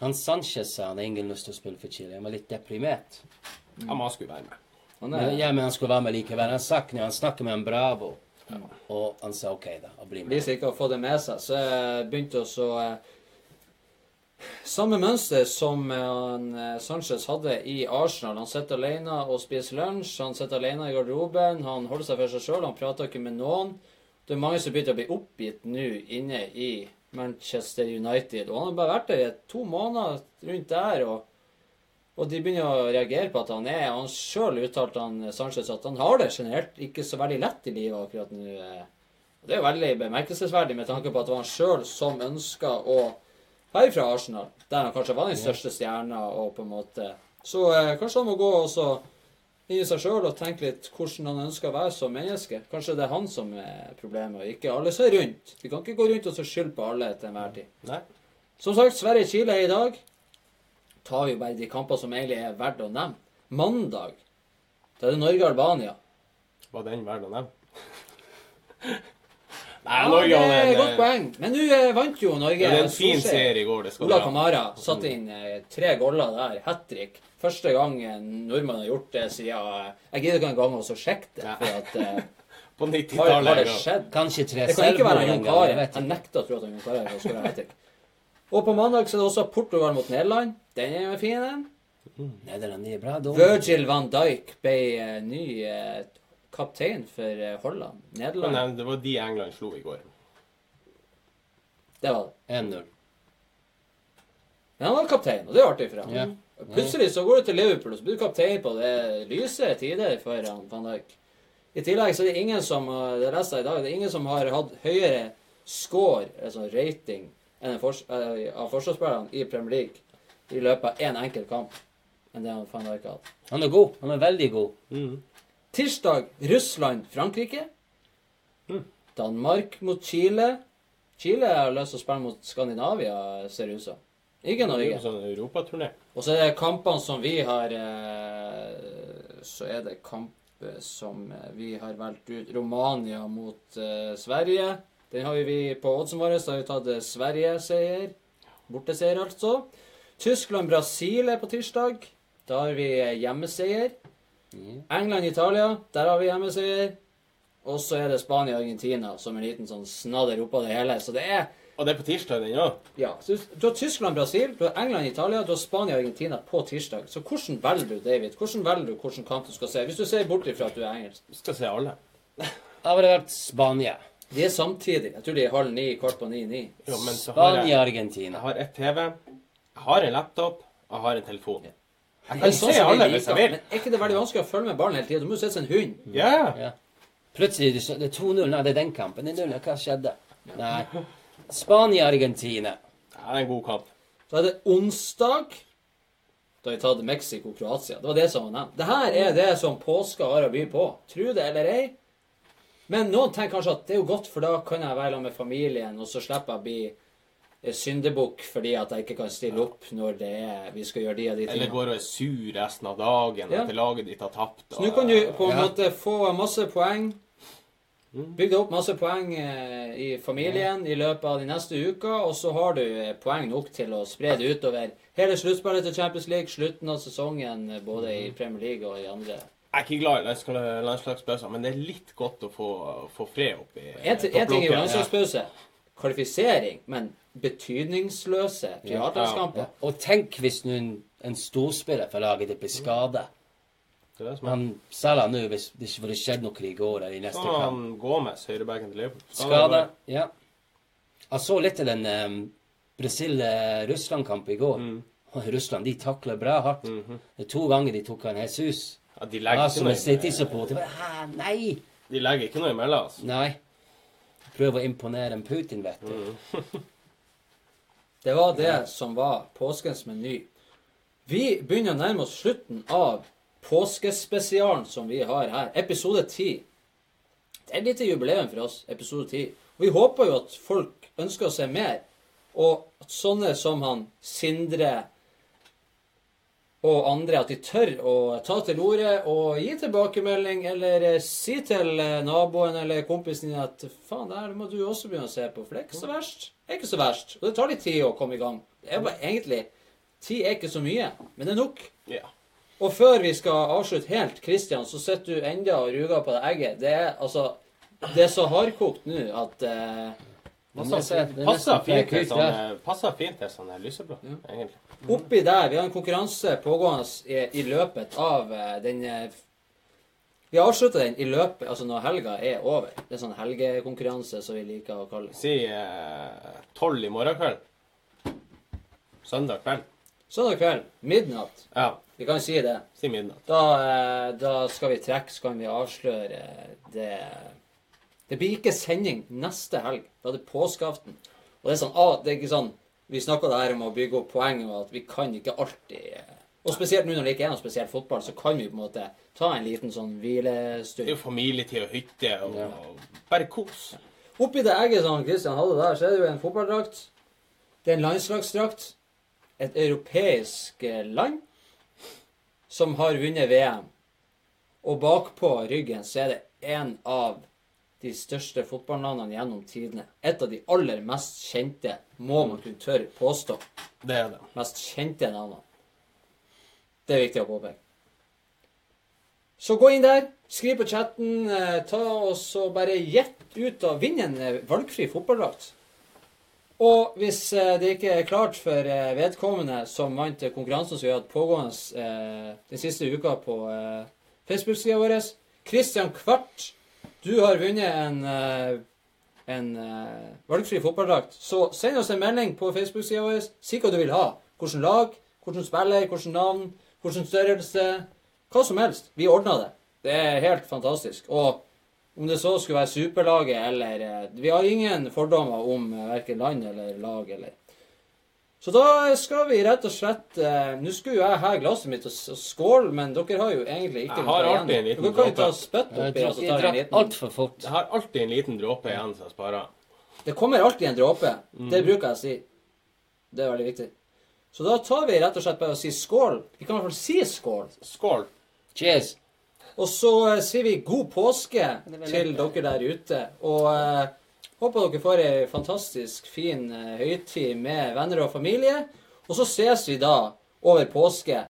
Han Sanchez sa han hadde ingen lyst til å spille for Chile. Han var litt deprimert. Mm. han skulle være med. Han Men, er, ja, men han skulle være med likevel. Han snakket, han snakker med en Bravo, og han sa OK, da. Og bli med. Hvis ikke å få det med seg, så begynte begynte å så eh, Samme mønster som han, eh, Sanchez hadde i Arsenal. Han sitter alene og spiser lunsj. Han sitter alene i garderoben. Han holder seg for seg sjøl. Han prater ikke med noen. Det er mange som begynner å bli oppgitt nå inne i Manchester United. Og han har bare vært der i to måneder rundt der. og og de begynner å reagere på at han er Han sjøl uttalte han Sanchez at han har det generelt ikke så veldig lett i livet akkurat nå. Det er jo veldig bemerkelsesverdig med tanke på at det var han sjøl som ønska å være fra Arsenal, der han kanskje var den største stjerna og på en måte Så eh, kanskje han må gå og så inn i seg sjøl og tenke litt hvordan han ønsker å være som menneske. Kanskje det er han som er problemet, og ikke alle som er rundt. Vi kan ikke gå rundt og så skylde på alle til enhver tid. Nei. Som sagt, Sverige-Chile i dag. Tar jo bare de kamper som egentlig er verdt å nevne. Mandag, da er det Norge-Albania. Var den verdt å nevne? Nei, Ja, Norge det hadde er en, godt eh, poeng. Men nå eh, vant jo Norge. det er en fin seier serie i går. det skal Ola. Kamara satte inn eh, tre goller der. Hat trick. Første gang en nordmann har gjort det siden eh, Jeg gidder ikke engang å så sjekke det. For at eh, *laughs* På har, har 90-tallet. det skjedd? Kanskje tre Det kan ikke være Jon. Carew. jeg Jeg nekter å tro at Jon Carew skåre hat trick. Og på mandag så er det også Portugal mot Nederland. Den er jo fin, den. Nederland er bra. Virgil van Dijk ble eh, ny eh, kaptein for eh, Holland. Nederland. Nei, Det var de England slo i går. Det var det. 1-0. Men han var kaptein, og det er artig for ham. Ja. Plutselig så går du til Liverpool, og så blir du kaptein på det lyse tider for han van Dijk. I tillegg så er det ingen som det leste jeg i dag, det er ingen som har hatt høyere score, altså rating, enn en fors eh, av forsvarsspillerne i Premier League i løpet av én enkelt kamp enn det han van Dijk hadde. Han er god. Han er veldig god. Mm. Tirsdag Russland-Frankrike. Mm. Danmark mot Chile. Chile har lyst til å spille mot Skandinavia, ser det ut som. Ikke Norge. sånn europaturné. Og så er det kampene som vi har eh, Så er det kamper som eh, vi har valgt ut. Romania mot eh, Sverige. Den har vi på oddsen vår. Så har vi tatt eh, Sverige-seier. Borteseier, altså. Tyskland-Brasil er på tirsdag. Da har vi eh, hjemmeseier. England-Italia. Der har vi hjemmeseier. Og så er det Spania-Argentina som en liten sånn snadder oppå det hele. Så det er Og det er på tirsdag, den òg? Ja, ja. Du har Tyskland, Brasil, du har England, Italia, du har Spania-Argentina på tirsdag. Så hvordan velger du, David? Hvordan velger du hvilken kamp du skal se? Hvis du ser bort ifra at du er engelsk. Skal se alle. Jeg ville vært Spania. De er samtidig. Jeg tror de er halv ni, kvart på ni, ni. Jo, men så har jeg, Spania-Argentina. jeg har ett TV, jeg har en laptop, jeg har en telefon. Jeg er sånn se alle hvis jeg vil. Men er ikke det veldig vanskelig å følge med ballen hele tida? Du må jo sitte som en hund. Ja. Ja. Plutselig det er det er 2-0. Nei, det er den kampen. Det er 0. Hva skjedde? Nei. Spania-Argentina. Det er en god kamp. Da er det onsdag. Da har vi tatt Mexico-Kroatia. Det var det som var nevnt. Det her er det som påska har å by på. Tro det eller ei. Men noen tenker kanskje at det er jo godt, for da kan jeg være sammen med familien, og så slipper jeg å bli syndebukk fordi at jeg ikke kan stille opp når det er, vi skal gjøre de og de tingene. Eller går og er sur resten av dagen Ja. etter laget ditt har tapt. Så nå kan du på en Ja. måte få masse poeng. Bygge opp masse poeng eh, i familien i løpet av de neste uka, og så har du eh, poeng nok til å spre det utover hele sluttspillet til Champions League, slutten av sesongen eh, både i Premier League og i andre. Jeg er ikke glad i landslag- landslagspauser, men det er litt godt å få, få fred opp i En, ting er jo landslagspause. Kvalifisering, men betydningsløse privatlandskamper. Ja. Og tenk hvis nå en, en storspiller for laget ditt blir skada. Men selger nå hvis det ikke hadde skjedd noe i går eller i neste kamp. han Gomez, høyrebacken til Liverpool. Skada. Ja. Jeg så litt til den um, Brasil-Russland-kampen i går. Mm. Russland de takler bra hardt. Mhm. Det er to ganger de tok han Jesus. Ja, de legger en ikke noe, City-support. Jeg bare, nei! de legger ikke noe imellom. Altså. Nei. Prøver å imponere en Putin, vet du. Mm. *laughs* Det var det som var påskens meny. Vi begynner å nærme oss slutten av påskespesialen som vi har her. Episode 10. Det er et lite jubileum for oss, episode 10. Vi håper jo at folk ønsker å se mer. Og at sånne som han Sindre og andre, at de tør å ta til orde og gi tilbakemelding, eller eh, si til eh, naboen eller kompisen din at faen, det her må du også begynne å se på, for det er ikke så verst. Det er ikke så verst. Og det tar litt tid å komme i gang. Det er bare egentlig Tid er ikke så mye, men det er nok. Ja. Og før vi skal avslutte helt, Christian, så sitter du enda og ruger på det egget. Det er altså Det er så hardkokt nå at eh, Det er Passer fint til sånn, sånn lyseblå, egentlig. Oppi der, vi har en konkurranse pågående i, i løpet av eh, den eh, Vi avslutter den i løpet, altså når helga er over. Det er sånn helgekonkurranse som vi liker å kalle det. Si tolv i morgen kveld. Søndag kveld. Søndag kveld, midnatt. Ja, Vi kan si det. si midnatt. Da, eh, da skal vi trekke, så kan vi avsløre eh, det Det blir ikke sending neste helg. Da er det påskeaften. Og det er sånn, ah, det er ikke sånn Vi snakka der om å bygge opp poeng, og at vi kan ikke alltid Og spesielt nå når det ikke er noe spesielt fotball, så kan vi på en måte ta en liten sånn Det er jo familietid og hytte og, Ja. og bare kos. Oppi det egget som Christian hadde der, så er det jo en fotballdrakt. Det er en landslagsdrakt. Et europeisk eh, land som har vunnet VM. Og bakpå ryggen så er det en av de største fotballnavnene gjennom tidene. Et av de aller mest kjente, må man kunne tørre påstå. Det er det. Mest kjente navnene. Det er viktig å påpeke. Så gå inn der, skriv på chatten, eh, ta og bare gjett ut og vinn en eh, valgfri fotballdrakt. Og hvis eh, det ikke er klart for vedkommende som vant konkurransen som vi har hatt pågående den siste uka på Facebook-sida vår Christian Kvart, du har vunnet en, eh, en eh, valgfri fotballdrakt. Så send oss en melding på Facebook-sida vår. Si hva du vil ha. Hvilket lag, hvilken spiller, hvilket navn, hvilken størrelse. Hva som helst. Vi ordner det. Det er helt fantastisk. Og om det så skulle være superlaget eller eh, Vi har ingen fordommer om verken land eller lag eller Så da skal vi rett og slett eh, Nå skulle jo jeg ha glasset mitt og og skåle, men dere har jo egentlig ikke Jeg har noe alltid en liten Dere kan jo ta spytt oppi, og så jeg en liten altfor fort. Jeg har alltid en liten dråpe igjen som jeg sparer. Det kommer alltid en dråpe. Mm. Det bruker jeg å si. Det er veldig viktig. Så da tar vi rett og slett bare og sier skål. Vi kan i hvert fall si skål. Skål. Cheers. Og så eh, sier vi god påske til dere der ute. Og eh, håper dere får ei fantastisk fin eh, høytid med venner og familie. Og så ses vi da over påske